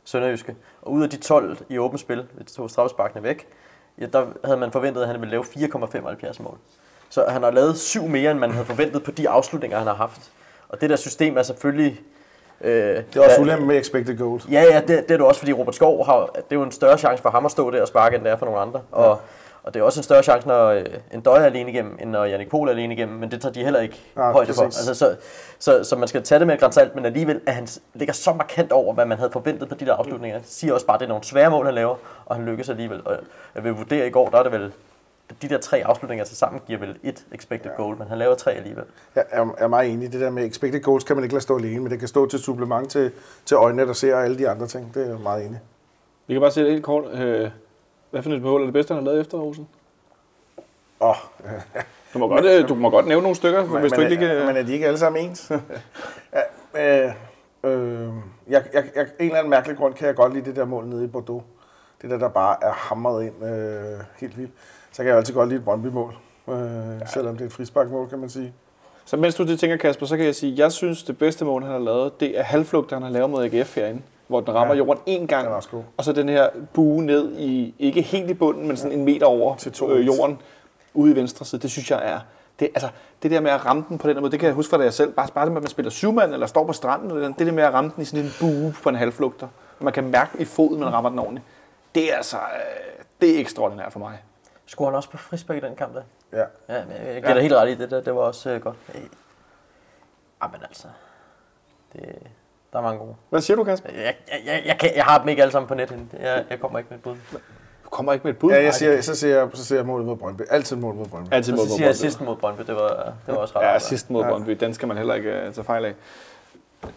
Sønderjyske. Og ud af de 12 i åbent spil, de to straffesparkene væk, ja, der havde man forventet, at han ville lave 4,75 mål. Så han har lavet syv mere, end man havde forventet på de afslutninger, han har haft. Og det der system er selvfølgelig... Øh, Det er også ulempe med expected goals. Ja, ja, det, det er det også, fordi Robert Skov har, det er jo en større chance for ham at stå der og sparke, end det er for nogle andre. Og, og det er også en større chance, når øh, en døj er alene igennem, end når Jannik Pohl er alene igennem, men det tager de heller ikke Ja, ja, højde for. præcis. Altså, så, så, så, man skal tage det med et salt, men alligevel at han ligger så markant over, hvad man havde forventet på de der afslutninger. Det siger også bare, at det er nogle svære mål, han laver, og han lykkes alligevel. Og jeg vil vurdere i går, der er det vel, de der tre afslutninger til sammen giver vel et expected Ja. goal, men han laver tre alligevel. Jeg er, er meget enig. Det der med expected goals kan man ikke lade stå alene, men det kan stå til supplement til, til øjnene, der ser alle de andre ting. Det er jeg meget enig. Vi kan bare se det helt kort. Øh, hvad for et mål er det bedste, han har lavet efter Rosen? Åh, Du må godt, øh, du må godt nævne nogle stykker, men, hvis du men, ikke lige er- kan... men er de ikke alle sammen ens? ja, øh, øh, jeg, jeg, jeg, en eller anden mærkelig grund kan jeg godt lide det der mål nede i Bordeaux. Det der, der bare er hamret ind øh, helt vildt. Så kan jeg altid godt lide et Brøndby-mål. Øh, ja. Selvom det er et frisparkmål, kan man sige. Så mens du det tænker, Kasper, så kan jeg sige, at jeg synes, det bedste mål, han har lavet, det er halvflugter, han har lavet mod AGF herinde, hvor den rammer Ja. jorden en gang, og så den her bue ned i, ikke helt i bunden, men sådan en meter over Til to øh, jorden, ude i venstre side. Det synes jeg er, det, altså, det der med at ramme den på den måde, det kan jeg huske fra da jeg selv, bare, bare det med, at man spiller syvmand, eller står på stranden, eller den, det der med at ramme den i sådan en bue på en halvflugter, man kan mærke i foden, man rammer den ordentligt. Det er altså, øh, det er ekstraordinært for mig. Skulle han også på frisbak i den kamp der? Ja. Ja, men jeg giver dig helt ret i det der. Det var også øh, godt. Øh. Jamen altså. Det, der er mange gode. Hvad siger du, Kasper? Jeg, jeg, jeg, jeg, kan, jeg har dem ikke alle sammen på net. Jeg, jeg kommer ikke med et bud. Du kommer ikke med et bud. Ja, jeg siger, så ser jeg, så ser jeg målet mod Brøndby. Altid mål mod Brøndby. Altid Og mod så siger jeg Brøndby. sidst mod Brøndby. Det var, det var også ret. Ja, godt. sidst mod Ja. Brøndby, den skal man heller ikke uh, tage fejl af.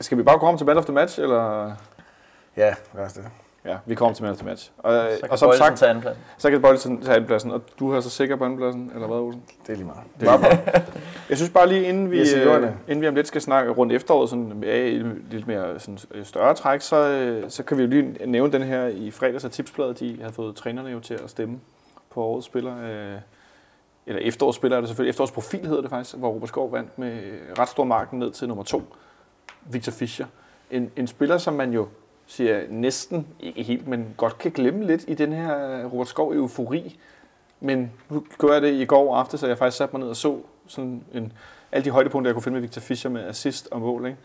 Skal vi bare komme til man of the match, eller? Ja, lad os det. Ja, vi kommer til man the match. Og, Så kan og som sagt, tage andenpladsen. så kan Bøjlesen tage andenpladsen, og du har så sikker på andenpladsen, eller hvad, Olsen? Det er lige meget. Det er bare. Jeg synes bare lige, inden vi, Yes, øh, inden vi om lidt skal snakke rundt efteråret, sådan i lidt mere sådan, øh, større træk, så, øh, så kan vi jo lige nævne den her i fredags af tipsbladet. De havde fået trænerne jo til at stemme på årets spiller. Øh, eller efterårsspiller er det selvfølgelig. Efterårsprofil hedder det faktisk, hvor Robert Skov vandt med ret stor marken ned til nummer to. Victor Fischer. En, en spiller, som man jo siger næsten, ikke helt, men godt kan glemme lidt i den her Robert Skov eufori. Men nu gjorde jeg det i går aftes, så jeg faktisk satte mig ned og så sådan en, alle de højdepunkter, jeg kunne finde med Victor Fischer med assist og mål. Ikke?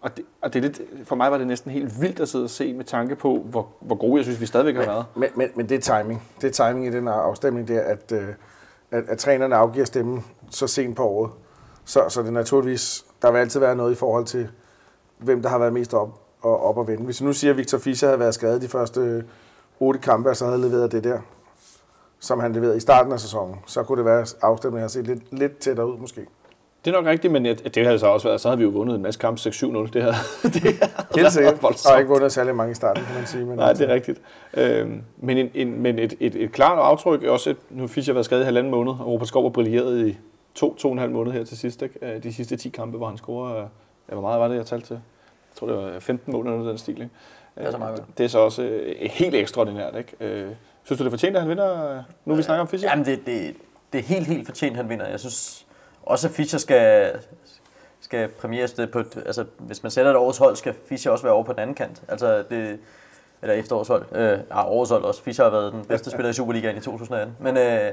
Og, det, og det er lidt, for mig var det næsten helt vildt at sidde og se med tanke på, hvor, hvor gode jeg synes, vi stadigvæk har været. Men, men, men det er timing. Det er timing i den her afstemning der, at, øh, at, at trænerne afgiver stemmen så sent på året. Så, så det naturligvis, der vil altid være noget i forhold til, hvem der har været mest op og, op og vende. Hvis vi nu siger, at Victor Fischer havde været skadet de første otte kampe, og så havde leveret det der, som han leverede i starten af sæsonen, så kunne det være, at afstemningen havde set lidt, lidt tættere ud måske. Det er nok rigtigt, men det havde så også været, så havde vi jo vundet en masse kampe 6-7-0. Det havde, det havde Helt sikkert. Og ikke vundet særlig mange i starten, kan man sige. Men Nej, det er rigtigt. Øhm, men en, en, men et, et, et klart aftryk, også et, nu Fischer har været skadet i halvanden måned, og Robert Skov har brilleret i to, to og en halv måned her til sidst. Ikke? Øh, De sidste 10 kampe, hvor han scorer, øh, ja, hvor meget var det, jeg talte til? Jeg tror, det var 15 mål eller noget af den stil. Ikke? Det er så meget. Det er så også øh, helt ekstraordinært. Ikke? Øh, Synes du, det er fortjent, at han vinder, øh, nu vi snakker om Fischer? Jamen, det, det, det er helt, helt fortjent, han vinder. Jeg synes også, at Fischer skal, skal premieres det på... Altså, hvis man sætter et årets hold, skal Fischer også være over på den anden kant. Altså, det, eller efterårshold. Øh, ja, årets hold også. Fischer har været den bedste spiller i Superligaen i 2018. Men, øh,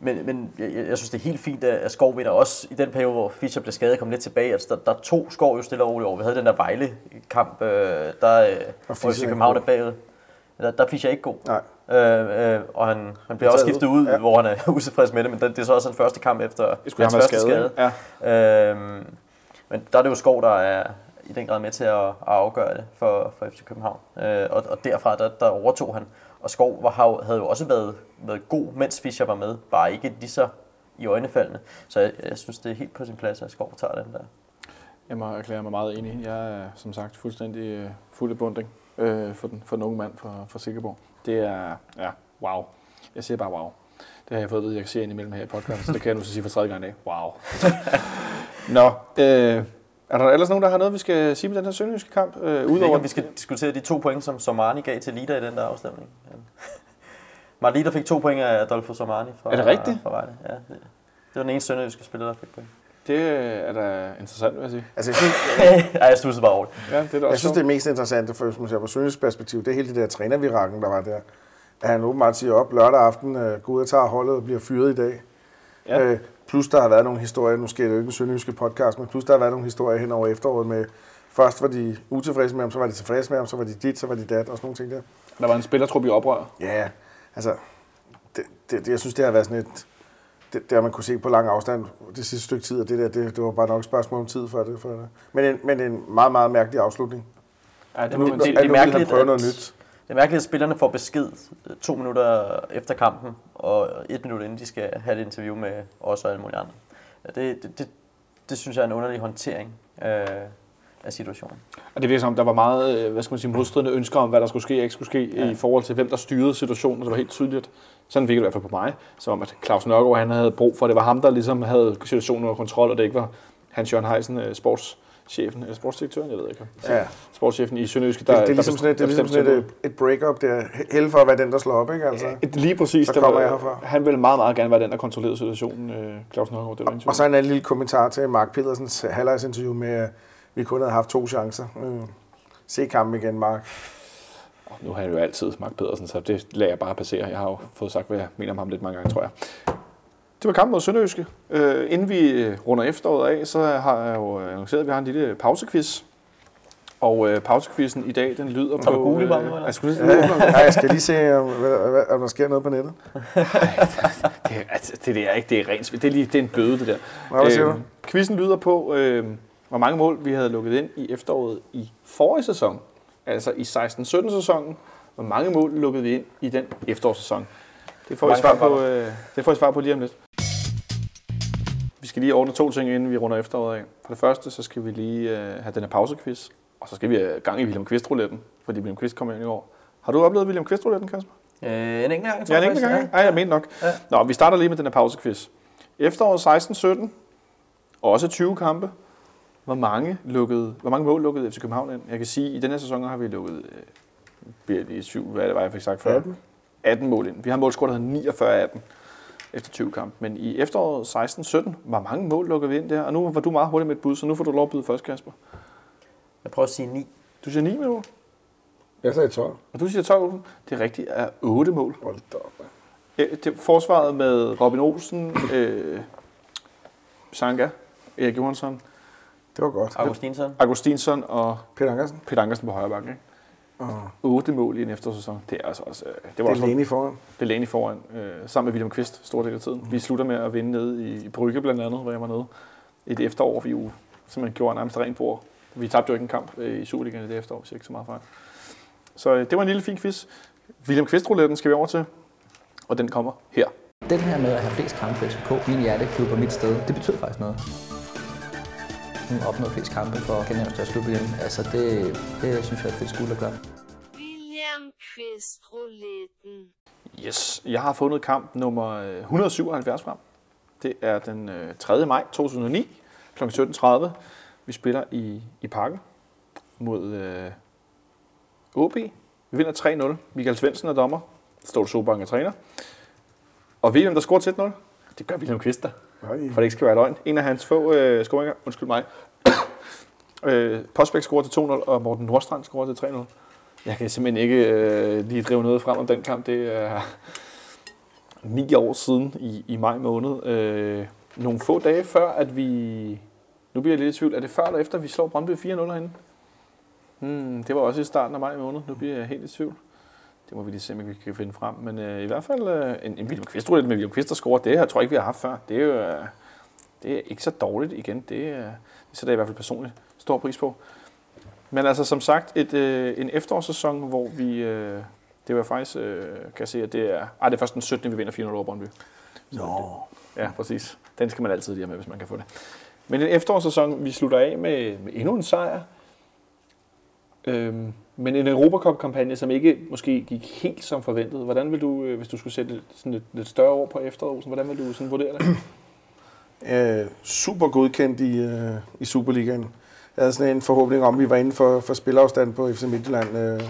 men, men jeg, jeg synes, det er helt fint, at Skov vinder også i den periode, hvor Fischer blev skadet og kom lidt tilbage. Altså, der, der to Skov jo stille og roligt over. Vi havde den der Vejle-kamp, øh, der øh, hvor er København er bagud. Der, der er Fischer ikke god. Nej. Øh, øh, og han, han bliver også skiftet ud. ud, Ja. hvor han er utilfreds med det, men det, det er så også hans første kamp efter hans første skadet. skade. ikke? Ja. Øhm, men der er det jo Skov, der er i den grad med til at, at afgøre det for, for FC København. Øh, og, og derfra, der, der overtog han. Og Skov var, havde jo også været, været god, mens Fischer var med. Bare ikke lige så i øjnefaldene. Så jeg, jeg synes, det er helt på sin plads, at Skov tager den der. Jeg må erklære mig meget enig. Jeg er som sagt fuldstændig øh, fuld af bunding øh, for, den, for den unge mand fra, fra Silkeborg. Det er, ja, wow. Jeg siger bare wow. Det har jeg fået at vide, jeg kan sige indimellem her i podcasten, så det kan jeg nu så sige for tredje gang i dag. Wow. Nå, øh, er der ellers nogen, der har noget, vi skal sige med den her sønderjyske kamp? Øh, Jeg ved ikke, udover, vi skal diskutere de to point, som Somani gav til Lida i den der afstemning. Ja. Marlita fik to point af Adolfo Somani fra, Er det rigtigt? fra Vejle. Ja, det, det var den ene sønderjyske spiller, der fik point. det er da interessant, vil jeg sige. Altså, jeg synes, ja, jeg stussede bare over det. Ja, det er Jeg synes, det er mest interessante, for hvis man ser på Sønderjysk perspektiv, det er hele det der trænervirakken, der var der. At han åbenbart siger op lørdag aften, øh, går ud og tager holdet og bliver fyret i dag. Ja. Øh, plus der har været nogle historier, nu sker det jo ikke en sønderjyske podcast, men plus der har været nogle historier hen over efteråret med, først var de utilfredse med ham, så var de tilfredse med ham, så var de dit, så var de dat og sådan nogle ting der. Der var en spillertrup i oprør. Ja, altså, det, det, det, jeg synes, det har været sådan et, det, det har man kunne se på lang afstand det sidste stykke tid, og det der, det, det var bare nok et spørgsmål om tid for det. For det. Men, en, men en meget, meget mærkelig afslutning. Ja, det Det- må det- det- nu vil han mærkeligt, prøve noget nyt. Det er mærkeligt, at spillerne får besked øh, to minutter efter kampen, og et minut inden de skal have et interview med os og alle mulige andre. Det, det, det, det synes jeg er en underlig håndtering. Øh, af situationen. Og det virker som, om, der var meget øh, hvad skal man sige, modstridende ønsker om, hvad der skulle ske og ikke skulle ske, ja. i forhold til, hvem der styrede situationen. Det var helt tydeligt. Sådan virkede det i hvert fald på mig. Som om, at Claus Nørgaard han havde brug for, at det var ham, der ligesom havde situationen under kontrol, og det ikke var Hans Jørgen Heisen, øh, sportschefen, eller sportsdirektøren, jeg ved ikke. Ja. Sportschefen i Sønderjyske, der Det, det er ligesom sådan et, det er ligesom sådan et, et break-up der. Held for at være den, der slår op, ikke? Altså. Et, lige præcis. Så det kommer var- jeg herfra. Han ville meget, meget gerne være den, der kontrollerede situationen, øh, Claus Nørgaard. Det var tvivl. Og så en anden lille kommentar til Mark Pedersens halvlejsinterview med, at vi kun havde haft to chancer. Øh, se kampen igen, Mark. Nu har jeg jo altid Mark Pedersen, så det lader jeg bare passere. Jeg har jo fået sagt, hvad jeg mener om ham lidt mange gange, tror jeg. Det var kampen mod Sønderjyske. Øh, inden vi øh, runder efteråret af, så har jeg jo øh, annonceret, at vi har en lille pausequiz. Og øh, pausequizzen i dag, den lyder på... du google bare nu, eller? jeg skulle lige Ja, ja, jeg skal lige se, om, hvad, hvad, om der sker noget på nettet. det, er- altså, det der er ikke, det er rent. Det er, lige, det er en bøde, det der. Nå, hvad siger du? Quizzen lyder på, øh, hvor mange mål vi havde lukket ind i efteråret i forrige sæson. Altså i 16-17 sæsonen. Hvor mange mål lukkede vi ind i den efterårssæson? Det får, I Mange svar på, øh, det får I svar på lige om lidt. Skal lige ordne to ting, inden vi runder efteråret af. For det første, så skal vi lige øh, have den her pausequiz. Og så skal vi have gang i William Kvist-rouletten, fordi William Kvist kommer ind i år. Har du oplevet William Kvist-rouletten, Kasper? Øh, en enkelt gang, tror Ja, en jeg enkelt gang. Ja, jeg mener nok. Ja. Nå, vi starter lige med den her pausequiz. Efteråret 16-17, også 20 kampe. Hvor mange, lukkede, hvor mange mål lukkede FC København ind? Jeg kan sige, at i denne her sæson har vi lukket, øh, lige syv, hvad det var, jeg fik sagt før. 18. 18 mål ind. Vi har målscore, der hedder 49-18 efter 20 kampe. Men i efteråret 16-17, hvor mange mål lukkede vi ind der? Og nu var du meget hurtig med et bud, så nu får du lov at byde først, Kasper. Jeg prøver at sige 9. Du siger 9 mål, Jeg sagde 12. og du siger 12 mål. Det er rigtigt, er 8 mål. Hold da op. det, forsvaret med Robin Olsen, øh, Sanka, Erik Johansson, Det var godt. Augustinsson. Augustinsson og Peter Ankersen. Peter Ankersen på højre bakke. Ikke? Og 8 mål i en eftersæson. Det er altså også... Øh, det var det er også Lene foran. det er Lene foran, øh, sammen med William Kvist, stor del af tiden. Vi slutter med at vinde nede i, i Brygge blandt andet, hvor jeg var nede. I det efterår, vi jo simpelthen gjorde nærmest rent bord. Vi tabte jo ikke en kamp øh, i Superligaen i det efterår, hvis jeg ikke så meget fejl. Så øh, det var en lille fin quiz. William Kvist-rouletten skal vi over til, og den kommer her. Den her med at have flest kampe FCK, min hjerteklub og mit sted, det betyder faktisk noget. Hun opnået flest kampe for Skandinavs største klub igen. Altså det, det synes jeg er et fedt skuld at gøre. William Kvist Rouletten. Yes, jeg har fundet kamp nummer øh, 177 frem. Det er den øh, 3. maj 2009 kl. 17.30. Vi spiller i, i Parken mod øh, OB. Vi vinder 3-0. Michael Svendsen er dommer. Ståle Sobank er træner. Og ved I, hvem der scorer til 1-0? Det gør William Kvist der, Nej. for det ikke skal være løgn. En af hans få øh, scoringer, undskyld mig. øh, Postbæk scorer til 2-0, og Morten Nordstrand scorer til 3-0. Jeg kan simpelthen ikke øh, lige drive noget frem om den kamp. Det er ni år siden i, i maj måned. Øh, nogle få dage før, at vi... Nu bliver jeg lidt i tvivl. Er det før eller efter, vi slår Brøndby 4-0 herinde? Hmm, det var også i starten af maj måned. Nu bliver jeg helt i tvivl. Det må vi lige se, om vi kan finde frem. Men øh, i hvert fald øh, en, en William Kvist, med William Kvist, der scorer, det her tror jeg ikke, vi har haft før. Det er jo øh, det er ikke så dårligt igen. Det, øh, det sætter jeg i hvert fald personligt stor pris på. Men altså som sagt, et, øh, en efterårssæson, hvor vi... Øh, det var faktisk, øh, kan jeg se, at det er... Ej, det er først den 17. vi vinder 400 over Brøndby. Nå. Ja, præcis. Den skal man altid lige have med, hvis man kan få det. Men en efterårssæson, vi slutter af med, med endnu en sejr. Øhm, men en Europacup-kampagne, som ikke måske gik helt som forventet. Hvordan vil du, øh, hvis du skulle sætte sådan et lidt større ord på efteråret, hvordan vil du sådan vurdere det? øh, super godkendt i, øh, i Superligaen. Jeg havde sådan en forhåbning om, at vi var inden for, for spilafstand på FC Midtjylland. Øh,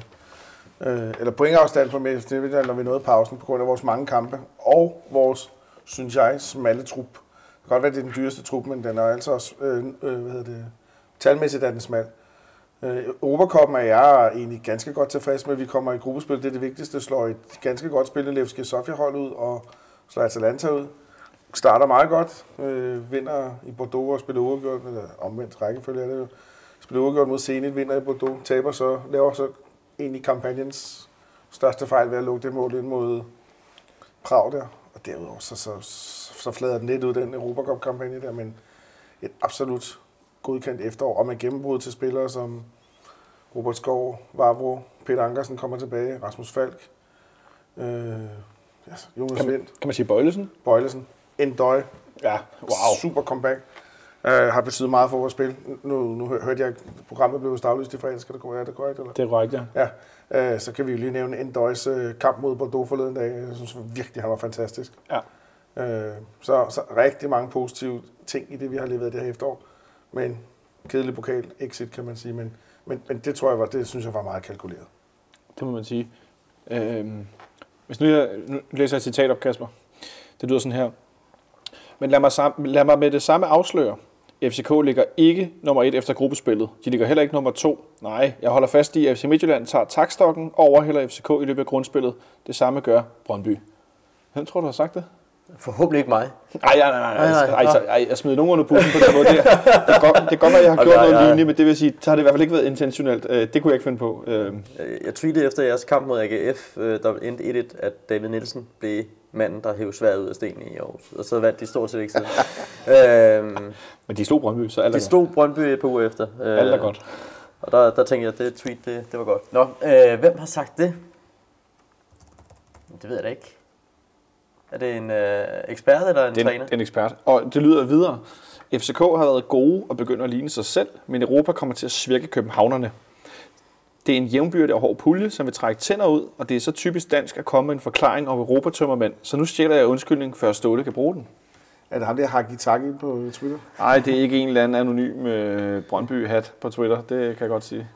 øh, eller pointafstand på FC Midtjylland, når vi nåede pausen, på grund af vores mange kampe. Og vores, synes jeg, smalle trup. Det kan godt være, det er den dyreste trup, men den er altså også, øh, øh, hvad hedder det, talmæssigt er den smal. Øh, Øh, Europacupen er jeg egentlig ganske godt tilfreds med. Vi kommer i gruppespil, det er det vigtigste. Slår et ganske godt spillende Levski Sofia-hold ud, og slår Atalanta ud starter meget godt, øh, vinder i Bordeaux og spiller uafgjort, eller omvendt rækkefølge er det jo. Spiller uafgjort mod Zenit, vinder i Bordeaux, taber så, laver så egentlig kampagnens største fejl ved at lukke det mål ind mod Prag der. Og derudover så, så, så flader den lidt ud, den Europacup-kampagne der, men et absolut godkendt efterår, og med gennembrud til spillere som Robert Skov, Vavro, Peter Ankersen kommer tilbage, Rasmus Falk, øh, yes, Jonas Kan man- Vendt, Kan man sige Bøjlesen? Bøjlesen, Endøj, Ja, wow. Super comeback. øh, har betydet meget for vores spil. Nu, nu hør- hørte jeg, at programmet blev vist aflyst i fredag. Skal det gå? Er det korrekt? Eller? Det er korrekt, ja. Ja, øh, så kan vi jo lige nævne Endøjs øh, kamp mod Bordeaux forleden dag. Jeg synes virkelig, han var fantastisk. Ja. Øh, så, så rigtig mange positive ting i det, vi har leveret det her efterår. Men kedelig pokal, exit kan man sige, men, men, men det tror jeg var, det synes jeg var meget kalkuleret. Det må man sige. Øhm, hvis nu, jeg, nu læser jeg et citat op, Kasper. Det lyder sådan her. Men lad mig, sam, lad mig med det samme afsløre. FCK ligger ikke nummer et efter gruppespillet. De ligger heller ikke nummer to. Nej, jeg holder fast i, at FC Midtjylland tager takstokken og overhælder FCK i løbet af grundspillet. Det samme gør Brøndby. Hvem tror du har sagt det? Forhåbentlig ikke mig. Nej, nej, nej, nej. Nej, nej, Ej, så, ej, jeg smider nogen under bussen på den måde. Det, det, er godt, det kan godt at jeg har gjort noget ja, ja. lignende, men det vil sige, så har det i hvert fald ikke været intentionelt. Øh, Det kunne jeg ikke finde på. Øh, Øh, Jeg tweetede efter jeres kamp mod AGF, der endte 1-1, at David Nielsen blev manden, der hævde sværet ud af stenen i Aarhus. Og så vandt de stort set ikke siden. øhm, Men de slog Brøndby, så alt er, de stod Brøndby et par uger efter. Øh, alt er godt. Og der, der tænkte jeg, at det tweet, det, det var godt. Nå, øh, hvem har sagt det? Det ved jeg da ikke. Er det en øh, ekspert eller en Det er træner? en, en ekspert. Og det lyder videre. FCK har været gode og begynder at ligne sig selv, men Europa kommer til at svirke københavnerne. Det er en jævnbyrdig og hård pulje, som vil trække tænder ud, og det er så typisk dansk at komme med en forklaring om Europatømmermænd, så nu stjæler jeg undskyldning, før Ståle kan bruge den. Er det ham der Haki Taki på Twitter? Nej, det er ikke en eller anden anonym øh, Brøndby-hat på Twitter, det kan jeg godt sige.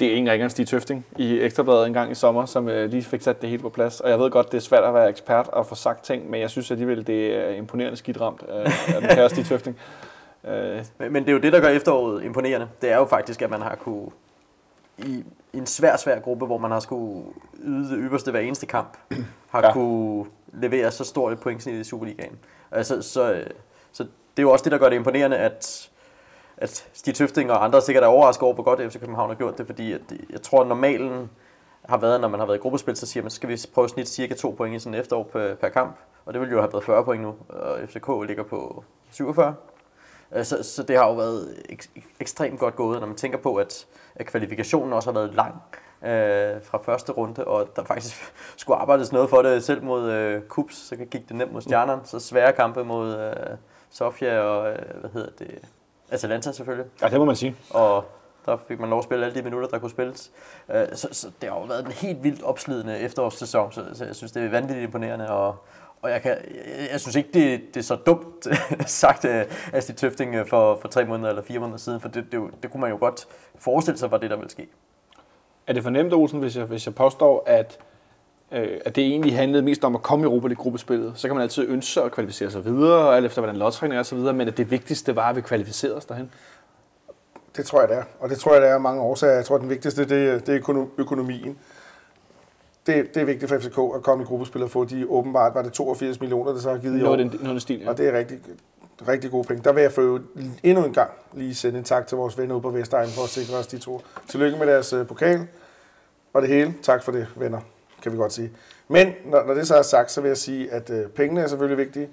Det er ringer end Stig Tøfting i Ekstrabladet en gang i sommer, som øh, lige fik sat det hele på plads. Og jeg ved godt, det er svært at være ekspert og få sagt ting, men jeg synes alligevel, det er imponerende skidt ramt af, af den kære Stig Tøfting. Øh, Men, men det er jo det, der gør efteråret imponerende. Det er jo faktisk, at man har kunne i, en svær, svær gruppe, hvor man har skulle yde det ypperste hver eneste kamp, har Ja. ja. kunne levere så stort et pointsnit i Superligaen. Altså, så, øh, så det er jo også det, der gør det imponerende, at, at Stig Tøfting og andre sikkert er overrasket over, hvor godt FC København har gjort det, fordi at, jeg tror, at normalen har været, når man har været i gruppespil, så siger man, så skal vi prøve at snit cirka to point i sådan et efterår per, per kamp, og det vil jo have været 40 point nu, og FCK ligger på 47. Øh, så, så det har jo været ek, ekstremt godt gået, når man tænker på, at, at kvalifikationen også har været lang øh, fra første runde, og der faktisk skulle arbejdes noget for det selv mod øh, Kups, så gik det nemt mod Stjernerne, så svære kampe mod øh, Sofia og, øh, hvad hedder det, Atalanta selvfølgelig, ja, det må man sige. og der fik man lov at spille alle de minutter, der kunne spilles. Øh, Så, så det har jo været en helt vildt opslidende efterårssæson, så, så jeg synes, det er vanvittigt imponerende, og, og jeg, kan, jeg, jeg synes ikke, det, det er så dumt sagt af Stig Tøfting øh, for, for tre måneder eller fire måneder siden, for det, det, det, kunne man jo godt forestille sig var det, der ville ske. Er det fornemt, Olsen, hvis jeg, hvis jeg påstår, at, øh, at det egentlig handlede mest om at komme i Europa League gruppespillet? Så kan man altid ønske sig at kvalificere sig videre, og alt efter hvordan lodtrækning er og så videre, men at det vigtigste var, at vi kvalificerede os derhen. Det tror jeg, det er. Og det tror jeg, det er mange årsager. Jeg tror, den vigtigste, det er, det er økono- økonomien. Det, det er vigtigt for FCK at komme i gruppespil og få de åbenbart, var det 82 millioner, det så har givet i år. Noget den, noget stil, ja. Og det er rigtig, rigtig gode penge. Der vil jeg for endnu en gang lige sende en tak til vores venner ude på Vestegn for at sikre os de to. Tillykke med deres øh, pokal og det hele. Tak for det, venner, kan vi godt sige. Men når, når det så er sagt, så vil jeg sige, at øh, pengene er selvfølgelig vigtige.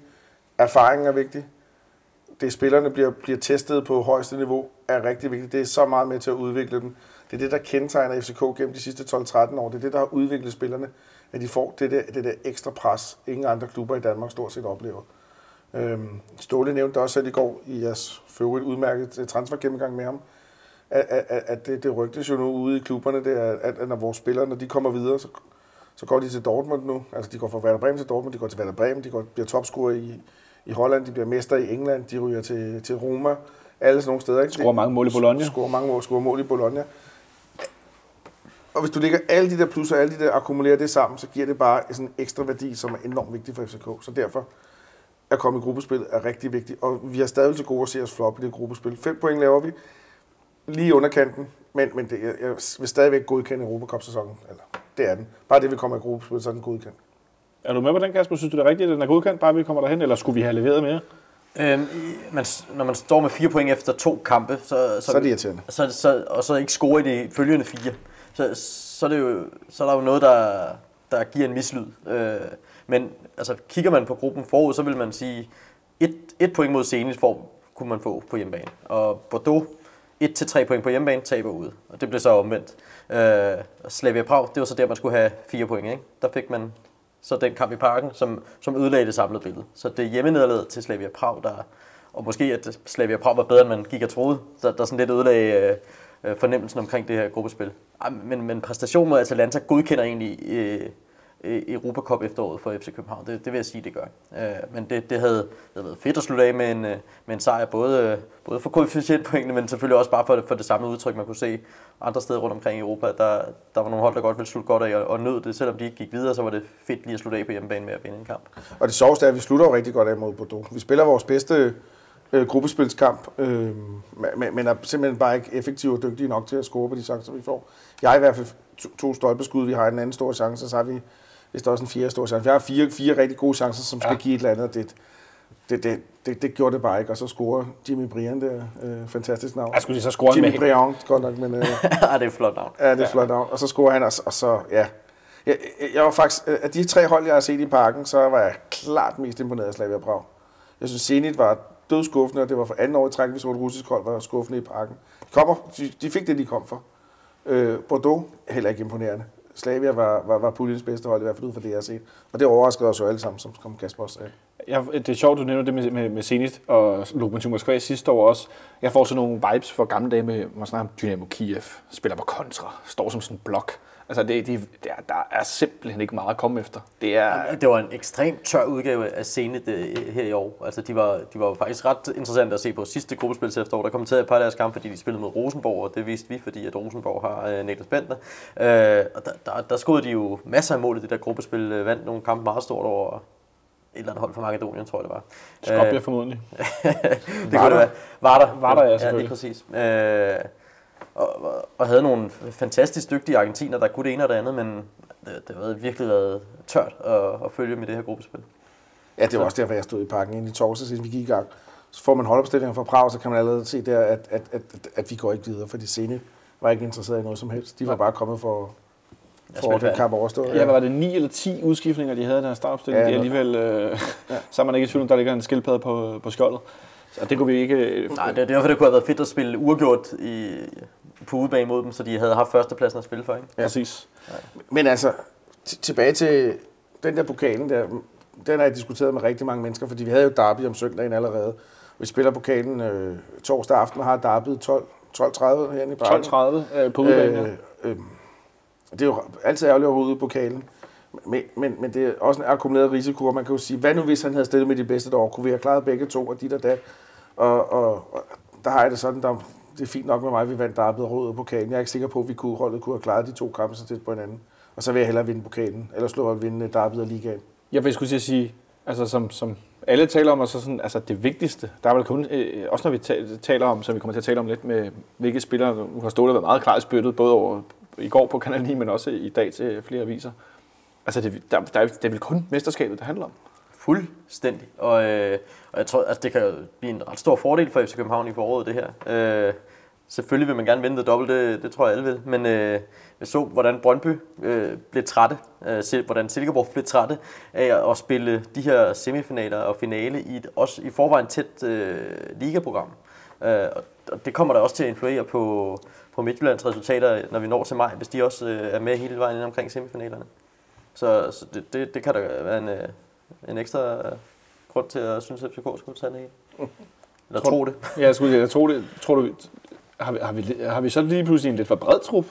Erfaringen er vigtig. Det spillerne bliver, bliver testet på højeste niveau er rigtig vigtigt. Det er så meget med til at udvikle dem. Det er det, der kendetegner FCK gennem de sidste 12-13 år. Det er det, der har udviklet spillerne, at de får det der, det der ekstra pres, ingen andre klubber i Danmark stort set oplever. Øhm, Ståle nævnte også selv i går i jeres for øvrigt udmærket øh, transfergennemgang med ham, at, at, at det, det rygtes jo nu ude i klubberne, det er, at, at når vores spillere, når de kommer videre, så, så går de til Dortmund nu. Altså de går fra Werder Bremen til Dortmund, de går til Werder Bremen, de går, bliver topscorer i, i Holland, de bliver mester i England, de ryger til, til Roma, alle sådan nogle steder. Ikke? Scorer mange mål i Bologna. Scorer mange mål, scorer mål i Bologna. Og hvis du lægger alle de der plusser, alle de der akkumulerer det sammen, så giver det bare sådan en ekstra værdi, som er enormt vigtig for FCK. Så derfor at komme i gruppespil er rigtig vigtigt. Og vi har stadig til gode at se os flop i det gruppespil. 5 point laver vi lige under kanten, men, men det, jeg, vil stadigvæk godkende Europacup-sæsonen. Eller, det er den. Bare det, vi kommer i gruppespil, så er den godkendt. Er du med på den, Kasper? Synes du, det er rigtigt, at den er godkendt, bare vi kommer derhen, eller skulle vi have leveret mere? Øhm, man, når man står med fire point efter to kampe, så, Så er det irriterende. så, så, og så ikke score i de følgende fire, så, så, er det jo, så er der jo noget, der, der giver en mislyd. Øh, men altså, kigger man på gruppen forud, så vil man sige, et, et point mod Zenit får, kunne man få på hjemmebane. Og Bordeaux, 1-3 point på hjemmebane, taber ude. Og det blev så omvendt. Øh, Slavia Prag, det var så der, man skulle have fire point. Ikke? Der fik man så den kamp i parken, som, som ødelagde det samlede billede. Så det er hjemmenederlaget til Slavia Prag, der og måske at Slavia Prag var bedre, end man gik og troede. Så der sådan lidt ødelagde øh, fornemmelsen omkring det her gruppespil. Ej, Men, men præstationen mod Atalanta godkender egentlig øh, Europa Cup efteråret for FC København. Det, det vil jeg sige, det gør. Øh, men det, det, havde, det havde været fedt at slutte af med en, øh, med en sejr, både, øh, både for koefficientpoengene, men selvfølgelig også bare for, for det samme udtryk, man kunne se andre steder rundt omkring i Europa. Der, der var nogle hold, der godt ville slutte godt af og, og nød det. Selvom de ikke gik videre, så var det fedt lige at slutte af på hjemmebane med at vinde en kamp. Og det sjoveste er, at vi slutter jo rigtig godt af mod Bordeaux. Vi spiller vores bedste øh, gruppespilskamp, øh, men, men er simpelthen bare ikke effektive og dygtige nok til at score på de chancer, vi får. Jeg har i hvert fald to, to stolpeskud, vi har en anden stor chance, og så har vi hvis der også en fjerde stor chance. Vi har fire, fire rigtig gode chancer, som skal ja. give et eller andet. Det, det, det, det, det gjorde det bare ikke, og så scorer Jimmy Brian der. Øh, fantastisk navn. Jeg skulle lige så score Jimmy med Brian, godt nok, men... Øh, ja, det er flot navn. Ja, det er et flot navn. Og så scorer han, og, og så, ja. Jeg, jeg var faktisk, øh, af de tre hold, jeg har set i parken, så var jeg klart mest imponeret af Slavia Prag. Jeg synes, Zenit var dødskuffende, og det var for anden år i træk, vi så et russisk hold var skuffende i parken. De, kommer, de, de fik det, de kom for. Øh, Bordeaux, heller ikke imponerende. Slavia var, var, var puljens bedste hold, i hvert fald ud fra det, jeg har set. Og det overraskede os jo alle sammen, som, som Kasper også sagde. Jeg, det er sjovt, du nævner det med, med, med Zenit og Lokomotiv Moskva sidste år også. Jeg får sådan nogle vibes fra gamle dage med, man snakker om Dynamo Kiev, spiller på kontra, står som sådan en blok. Altså, det, det, der, der er simpelthen ikke meget at komme efter. Det er... Det var en ekstremt tør udgave af Zenit øh, her i år. Altså, de var, de var faktisk ret interessante at se på sidste gruppespil til efterår. Der kommenterede et par af deres kampe, fordi de spillede mod Rosenborg, og det viste vi, fordi at Rosenborg har øh, Niklas Bentner. Øh, og der, der, der skudde de jo masser af mål i det der gruppespil, øh, vandt nogle kampe meget stort over et eller andet hold fra Makedonien, tror jeg det var. Skopje øh, formodentlig. det kunne det være. Var der. Var der, ja, Ja, selvfølgelig. lige præcis. Øh, og, og- havde nogle fantastisk dygtige argentiner, der kunne det ene og det andet, men det, det har virkelig været tørt at, at følge med det her gruppespil. Ja, det var også derfor, jeg stod i parken inden i torsdags, inden vi gik i gang. Så får man holdopstillinger fra Prag, så kan man allerede se der, at, at, at, at, at vi går ikke videre, fordi Zenit var ikke interesseret i noget som helst. De var bare kommet for, for spille den kamp overstået. Ja, hvad var det 9 eller 10 udskiftninger, de havde i deres startopstilling? Ja, Ja, det er alligevel... Øh, så er man ikke i tvivl om, der ligger en skildpadde på, på skjoldet. Så det kunne vi ikke... Øh, Nej, det er derfor, det kunne have været fedt at spille uafgjort i, på udebane mod dem, så de havde haft førstepladsen at spille for. Ikke? Præcis. Men altså, t- tilbage til den der pokalen der, den har jeg diskuteret med rigtig mange mennesker, fordi vi havde jo derby om søndagen allerede. Vi spiller pokalen øh, torsdag aften og har derby 12, 12.30 herinde i parken. 12.30 øh, på udbanen. Øh, øh, det er jo altid ærgerligt ud i pokalen. Men, men, men det er også en akkumuleret risiko, og man kan jo sige, hvad nu hvis han havde stillet med de bedste derovre? Kunne vi have klaret begge to, og dit og dat? Og, og, og der har jeg det sådan, der, det er fint nok med mig, at vi vandt derby og rydde pokalen. Jeg er ikke sikker på, at vi kunne, holdet kunne have klaret de to kampe så tæt på hinanden. Og så vil jeg hellere vinde pokalen, eller slå og vinde derby og ligaen. Jeg vil skulle til at sige, altså som, som alle taler om, og så sådan, altså det vigtigste, der er vel kun, øh, også når vi taler om, som vi kommer til at tale om lidt med, hvilke spillere, nu har Ståle været meget klar i spyttet, både over, i går på Kanal 9, men også i dag til flere aviser. Altså det, der, der, det er vel kun mesterskabet, det handler om. Fuldstændig. Og, øh, og jeg tror, at det kan jo blive en ret stor fordel for FC København i foråret, det her. Øh, selvfølgelig vil man gerne vinde det dobbelt, det, det tror jeg alle vil. Men øh, jeg så, hvordan Brøndby øh, blev trætte, øh, se, hvordan Silkeborg blev trætte af at spille de her semifinaler og finale i et også i forvejen tæt øh, ligaprogram. Øh, og- det kommer der også til at influere på, på Midtjyllands resultater, når vi når til maj, hvis de også øh, er med hele vejen ind omkring semifinalerne. Så, så det, det, det kan da være en, øh, en ekstra øh, grund til at synes, at FCK skulle tage den helt. Eller Tror- tro det. Ja, jeg skulle jeg tror, det, tror du, har vi, har, vi, har vi så lige pludselig en lidt for bred trup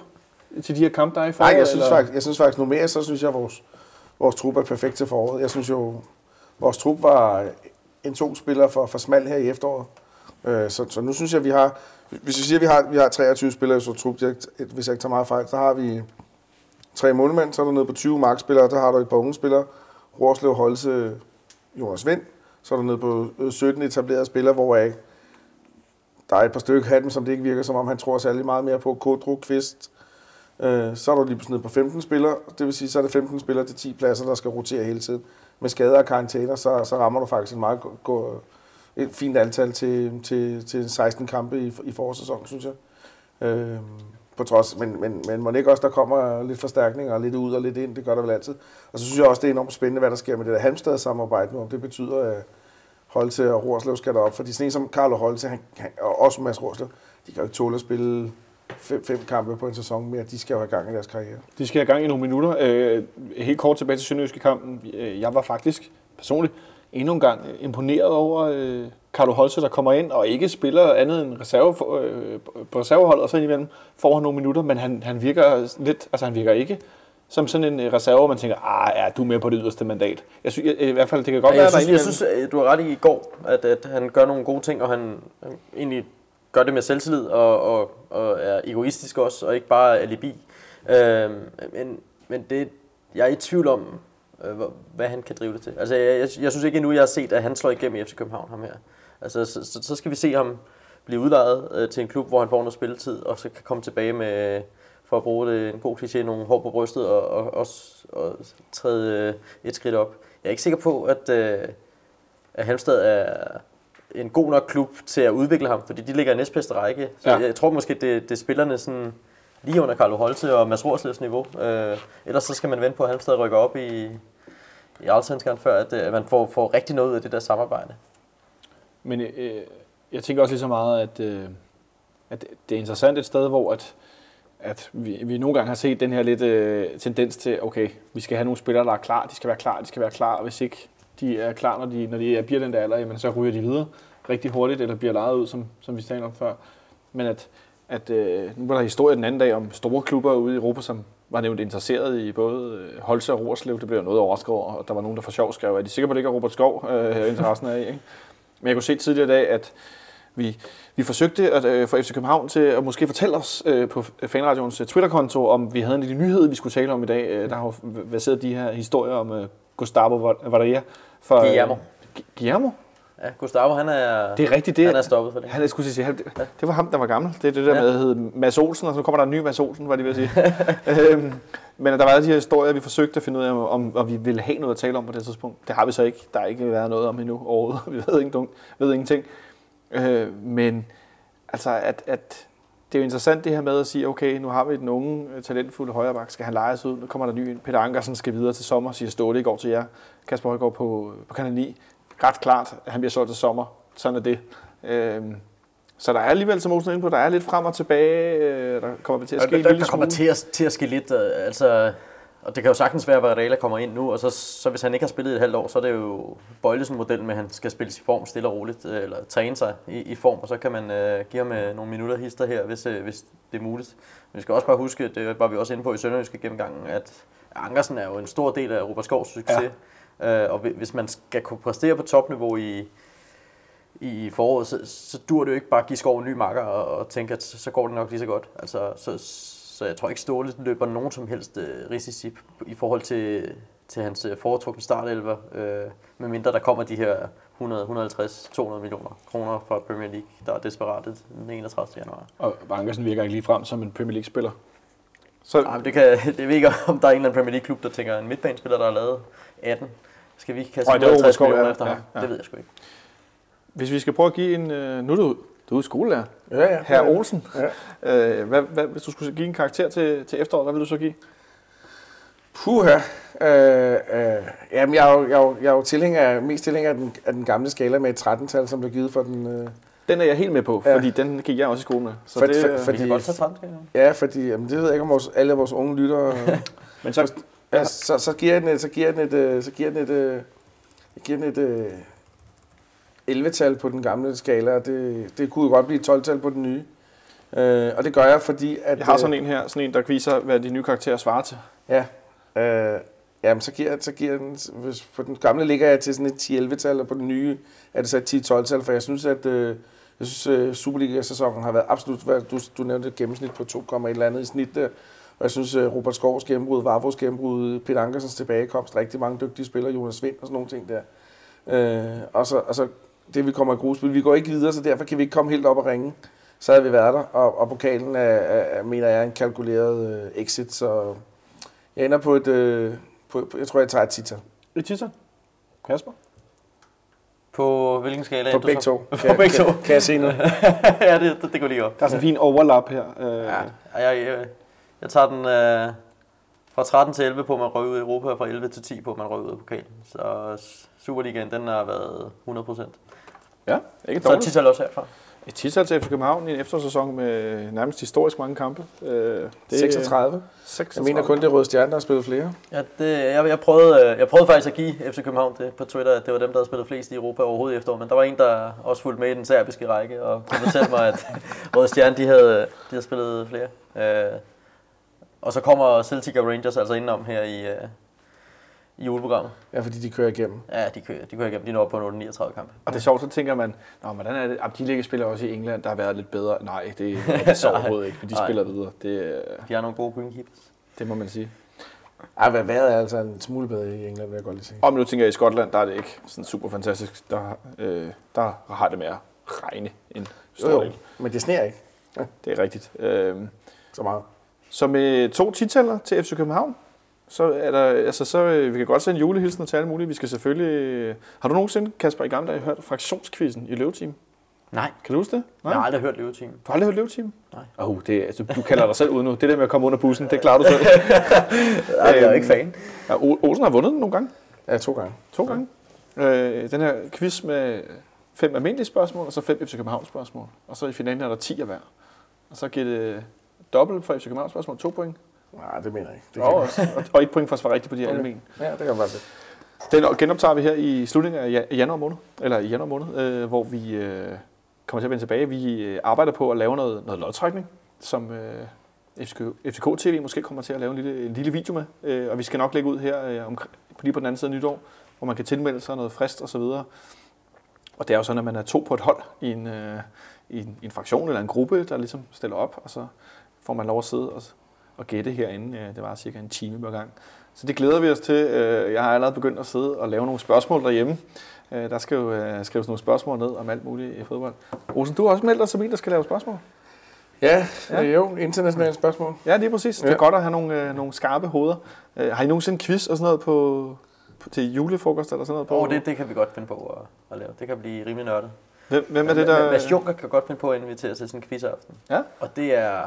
til de her kampe, der er i Nej, foråret? jeg synes, eller? faktisk, jeg synes faktisk, nu mere, så synes jeg, at vores, vores trup er perfekt til foråret. Jeg synes jo, vores trup var en to spillere for, for smal her i efteråret. Øh, så, så nu synes jeg, at vi har, hvis vi siger, at vi har, vi har 23 spillere i så trup, jeg, hvis jeg ikke tager meget fejl, så har vi tre målmænd, så er der nede på 20 markspillere, der har du et par unge spillere, Rorslev, Holse, Jonas Vind, så er der nede på øh, 17 etablerede spillere, hvor jeg der er et par stykker af dem, som det ikke virker, som om han tror særlig meget mere på. Kodro, Kvist, Øh, så er der lige pludselig nede på 15 spillere, det vil sige, så er det 15 spillere til 10 pladser, der skal rotere hele tiden. Med skader og karantæner, så, så rammer du faktisk en meget go- go, et fint antal til, til, til 16 kampe i, i forårssæsonen, synes jeg. Øh, på trods, men, men, men må det ikke også, der kommer lidt forstærkninger, lidt ud og lidt ind, det gør der vel altid. Og så synes jeg også, det er enormt spændende, hvad der sker med det der Halmstad-samarbejde nu, om det betyder, at Holte og Rorslev skal derop, fordi sådan en som Karl Holte, han, han, og også Mads Rorslev, de kan jo ikke tåle at spille fem, fem kampe på en sæson mere. De skal jo have gang i deres karriere. De skal have gang i nogle minutter. Øh, helt kort tilbage til Sønderjyske kampen. Øh, jeg var faktisk personligt endnu en gang imponeret over øh, Carlo Holse, der kommer ind og ikke spiller andet end reserve, øh, på reserveholdet, og så indimellem får han nogle minutter, men han, han virker lidt, altså han virker ikke som sådan en øh, reserve, hvor man tænker, ah, ja, du er med på det yderste mandat. Jeg synes, jeg, i hvert fald, det kan godt Ja, være, jeg, der synes, jeg synes, at du har ret i i går, at, at han gør nogle gode ting, og han, han egentlig gør det med selvtillid, og, og, og er egoistisk også, og ikke bare alibi. Øhm, men, men det, jeg er i tvivl om, øh, hvad han kan drive det til. Altså, jeg, jeg, jeg synes ikke endnu, jeg har set, at han slår igennem i FC København, ham her. Altså, så, så, så skal vi se ham blive udlejet øh, til en klub, hvor han får noget spilletid, og så kan komme tilbage med, for at bruge det, en god kliché, nogle hår på brystet, og, og, og, og træde øh, et skridt op. Jeg er ikke sikker på, at, øh, at Halmstad er en god nok klub til at udvikle ham, fordi de ligger i næstbedste række. Så Ja. jeg tror måske, det, det er spillerne sådan lige under Carlo Holte og Mads Rorslevs niveau. Øh, ellers så skal man vente på, at Halmstad rykker op i, i Allsvenskan, før at, øh, man får, får rigtig noget ud af det der samarbejde. Men øh, jeg tænker også lige så meget, at, øh, at det er interessant et sted, hvor at, at vi, vi nogle gange har set den her lidt øh, tendens til, okay, vi skal have nogle spillere, der er klar, de skal være klar, de skal være klar, og hvis ikke de er klar, når de, når de bliver den der alder, jamen, så ryger de videre rigtig hurtigt, eller bliver lejet ud, som, som vi talte om før. Men at, at øh, nu var der historie den anden dag om store klubber ude i Europa, som var nævnt interesseret i både øh, Holse og Rorslev. Det blev noget overrasket over, og der var nogen, der for sjov skrev, at de er sikre på, at det ikke er Robert Skov, øh, interessen er i. Ikke? Men jeg kunne se tidligere i dag, at vi, vi forsøgte at øh, få FC København til at måske fortælle os øh, på Fanradions øh, Twitter-konto, om vi havde en lille nyhed, vi skulle tale om i dag. Øh, der har jo baseret de her historier om øh, Gustavo Varela. For, Guillermo. Gu- Guillermo? Ja, Gustavo, han er, Det er rigtigt. Det, han er stoppet for det. han skulle sige, han, det, det var ham, der var gammel. Det er det der Ja. med, at hed Mads Olsen, og så kommer der en ny Mads Olsen, var det ved at sige. øhm, men der var de her historier, vi forsøgte at finde ud af, om, om vi ville have noget at tale om på det tidspunkt. Det har vi så ikke. Der har ikke været noget om endnu overhovedet. Vi ved, ingenting, ved ingenting. Øh, men altså, at, at det er jo interessant det her med at sige, okay, nu har vi den unge, øh, talentfulde højreback, skal han lejes ud? Nu kommer der ny ind. Peter Ankersen skal videre til sommer, siger Ståle i går til jer. Kasper Højgaard på, på kanal 9. Ret klart, at han bliver solgt til sommer. Sådan er det. Øhm, så der er alligevel, som Olsen er inde på, der er lidt frem og tilbage. Øh, der kommer til at ske der, en der, lille der kommer til at, til at ske lidt, øh, altså, og det kan jo sagtens være, at Varela kommer ind nu, og så, så hvis han ikke har spillet et halvt år, så er det jo Bøjlesen-modellen med, at han skal spilles i form stille og roligt, øh, eller træne sig i, i form, og så kan man øh, give ham øh, nogle minutter hister her, hvis, øh, hvis det er muligt. Men vi skal også bare huske, det var vi også inde på i Sønderjyske gennemgangen, at Ankersen er jo en stor del af Robert Skovs succes, ja. Øh, og hvi- hvis man skal kunne præstere på topniveau i, i foråret, så, så dur det jo ikke bare at give Skov en ny makker og, og tænke, at så, så går det nok lige så godt. Altså, så, så jeg tror ikke, Ståle løber nogen som helst øh, risici i forhold til, til hans øh, foretrukne startelver, øh, medmindre der kommer de her 100, 150, 200 millioner kroner fra Premier League, der er desperate den 31. januar. Og Ankersen virker ikke lige frem som en Premier League-spiller. Så, Ej, det kan, jeg ved ikke, om der er en eller anden Premier League-klub, der tænker, en midtbanespiller, der har lavet 18, skal vi kaste er 150 Robert Skov, millioner ja. efter Ja, ham? ja. Det ved jeg sgu ikke. hvis vi skal prøve at give en... Øh, nu er du, du er skolelærer. Ja, ja. Herr Olsen. Ja. Øh, hvad, hvad, hvis du skulle give en karakter til, til efteråret, hvad vil du så give? Puha. Øh, øh, jamen, jeg er jo, jeg er jo, jeg er jo tilhænger, mest tilhænger af den, af den gamle skala med et 13-tal, som blev givet for den... Øh, Den er jeg helt med på, Ja. fordi den gik jeg også i skole med. Så For- det, for- øh, for- Vi kan Fordi- godt tage 13, skal jeg? ja, fordi jamen, det ved jeg ikke, om vores, alle vores unge lyttere... men så, ja, så, så giver den et, så giver den et, øh, så giver den et, øh, jeg giver den et øh, 11-tal på den gamle skala, og det, det kunne jo godt blive et 12-tal på den nye. Øh, og det gør jeg, fordi at... jeg har sådan øh, en her, sådan en, der viser, hvad de nye karakterer svarer til. Ja. Øh, jamen, så giver, så giver den... Hvis på den gamle ligger jeg til sådan et 10-11-tal, og på den nye er det så et 10-12-tal, for jeg synes, at... Øh, jeg synes, øh, Superliga-sæsonen har været absolut... Du, du nævnte et gennemsnit på 2, et eller andet i snit der. Og jeg synes, øh, Robert Skovs gennembrud, Varvos gennembrud, Peter Ankersens tilbagekomst, rigtig mange dygtige spillere, Jonas Vind og sådan nogle ting der. Øh, og, så, og så det, vi kommer i gruppespil. Vi går ikke videre, så derfor kan vi ikke komme helt op og ringe. Så havde vi været der, og, og pokalen er, er, mener jeg, er en kalkuleret øh, exit, så jeg ender på et, øh, på, på, jeg tror, jeg tager et tital. Et titel. Kasper? På hvilken skala? På begge to. På begge to. Kan, kan jeg se noget? ja, det, det, det går lige op. Der er sådan en fin overlap her. Øh, Ja, jeg, jeg, jeg tager den øh, fra 13 til 11 på, at man røg ud i Europa, og fra 11 til 10 på, at man røg ud af pokalen. Så Superligaen, den har været 100 procent. ja ikke Så er dårligt. tital også herfra. Et titel til FC København i en efterårssæson med nærmest historisk mange kampe. Øh, det 36. 36. Jeg mener kun, det er Røde Stjerne, der har spillet flere. Ja, det, jeg, jeg, prøvede, øh, jeg prøvede faktisk at give FC København det på Twitter, at det var dem, der havde spillet flest i Europa overhovedet i efteråret, men der var en, der også fulgte med i den serbiske række og kunne fortælle mig, at Røde Stjerne, de havde, de havde spillet flere. Og så kommer Celtic og Rangers altså indenom her i, øh, i juleprogrammet. Ja, fordi de kører igennem. Ja, de kører, de kører igennem. De når op på en 39 kampe. Og det er sjovt, så tænker man, Nå, hvordan er det? Jamen, de ligger spiller også i England, der har været lidt bedre. Nej, det, det er så overhovedet ikke, men de Nej. spiller videre. Det, øh, De har nogle gode greenkeepers. det må man sige. Ej, hvad vejret er altså en smule bedre i England, vil jeg godt lige sige. Og nu tænker jeg, i Skotland, der er det ikke sådan super fantastisk. Der, øh, der har det mere regne end Jo, stor jo, del. men det sner ikke Det er rigtigt. Øh, så meget. Så med to titaler til FC København, så er der, altså så, øh, vi kan godt sende julehilsener til alle mulige. Vi skal selvfølgelig... øh, Har du nogensinde, Kasper, i gamle dage hørt fraktionskvisten i Løveteam? Nej, Kan du huske det? jeg har aldrig hørt Løveteam. Du har aldrig hørt Løveteam? Nej. Oh, det, altså, du kalder dig selv ud nu. Det der med at komme under bussen, det klarer du selv. Jeg er ikke fan. Ja, O- Olsen har vundet den nogle gange. Ja, to gange. To gange. Øh, den her quiz med fem almindelige spørgsmål, og så fem FC København spørgsmål. Og så i finalen er der 10 af hver. Og så giver det dobbelt for FC København spørgsmål, to point. Nej, det mener jeg ikke. Det Og, kan og, og et point for at svare rigtigt på de her Okay. almindelige. Ja, det kan være det. Den genoptager vi her i slutningen af ja- januar måned, eller i januar måned, øh, hvor vi øh, kommer til at vende tilbage. Vi øh, arbejder på at lave noget, noget lodtrækning, som øh, FCK, FCK TV måske kommer til at lave en lille, en lille video med. Øh, og vi skal nok lægge ud her øh, omkring, lige på den anden side af nytår, hvor man kan tilmelde sig noget frist og så videre. Og det er jo sådan, at man er to på et hold i en, øh, i en, i en fraktion eller en gruppe, der ligesom stiller op, og så får man lov at sidde og, og gætte herinde. Det var cirka en time per gang. Så det glæder vi os til. Øh, Jeg har allerede begyndt at sidde og lave nogle spørgsmål derhjemme. Øh, Der skal jo øh, skrives nogle spørgsmål ned om alt muligt i fodbold. Olsen, du har også meldt dig som en, der skal lave spørgsmål. Ja, Ja. jo, internationale spørgsmål. Ja, lige præcis. Det er godt at have nogle, øh, nogle skarpe hoveder. Øh, Har I nogensinde quiz og sådan noget på, på til julefrokost eller sådan noget? På? Oh, det, det kan vi godt finde på at, at lave. Det kan blive rimelig nørdet. Hvem, hvem er det, der... Mads Juncker kan godt finde på at invitere til sådan en quizaften. Ja. Og det er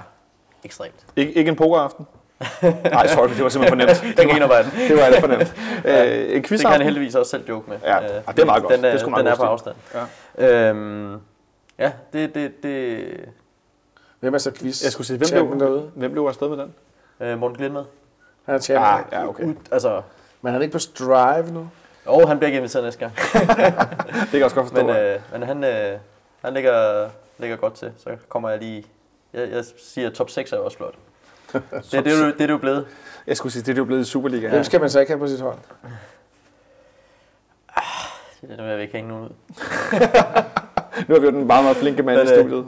ekstremt. Ikke, ikke en pokeraften? Nej, sorry, det var simpelthen for nemt. Den griner bare den. Det var alt for nemt. Øh, en Det kan han heldigvis også selv joke med. Ja, Øh, og det er meget godt. Den er, Det er meget den er på afstand. Ja, øhm, ja det, det, det Hvem er så quiz? Jeg skulle sige, hvem blev, derude? hvem blev afsted med den? øh, Morten Glind med. Han er champion. Ah, ja, okay. Ud, altså, Men han er ikke på Strive nu. og han bliver ikke inviteret næste gang. Det kan jeg også godt forstå. Men, øh, men han, øh, han ligger, ligger godt til. Så kommer jeg lige... Jeg, jeg siger, at top 6 er også flot. Det, det, er, det, er jo- det er det jo blevet. Jeg skulle sige, det er jo blevet i Superliga. Hvem skal man så ikke have på sit hold? Det vil jeg ikke hænge nogen ud. Nu har vi jo den meget, meget flinke mand i Men, øh, studiet.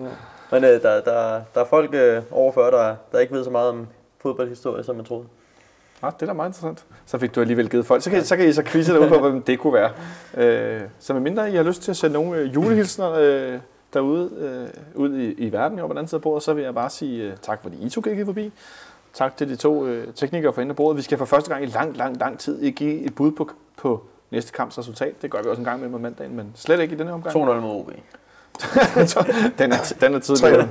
Men øh, der, der, der er folk øh, over 40, der, der ikke ved så meget om fodboldhistorie, som jeg troede. Ah, det er da meget interessant. Så fik du alligevel givet folk. Så kan, så kan I så quizze derude på, hvem det kunne være. Øh, så medmindre I har lyst til at sende nogle julehilsner øh, derude øh, ud i, i verden over på den anden side af bordet, så vil jeg bare sige øh, tak, fordi I to kiggede forbi. Tak til de to øh, teknikere for inde af bordet. Vi skal for første gang i lang, lang, lang tid give et bud på, på næste kamps resultat. Det gør vi også en gang med om mandagen, men slet ikke i denne omgang. 2-0 mod OB. den, er, den er tidligere.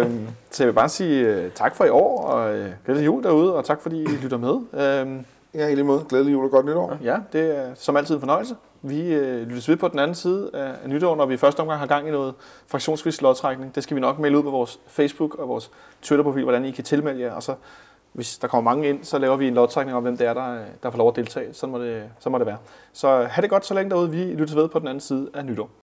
øhm, så jeg vil bare sige øh, tak for i år, og øh, glædelig jul derude, og tak fordi I lytter med. Øhm, Ja, i lige måde. Glædelig jul og godt nytår. Ja, det er som altid en fornøjelse. Vi øh, lyttes ved på den anden side af, nytår, når vi i første omgang har gang i noget fraktionsvis lodtrækning. Det skal vi nok melde ud på vores Facebook og vores Twitter-profil, hvordan I kan tilmelde jer. Og så, hvis der kommer mange ind, så laver vi en lodtrækning om, hvem det er, der, der får lov at deltage. Sådan må det, så må det være. Så øh, have det godt så længe derude. Vi lyttes ved på den anden side af nytår.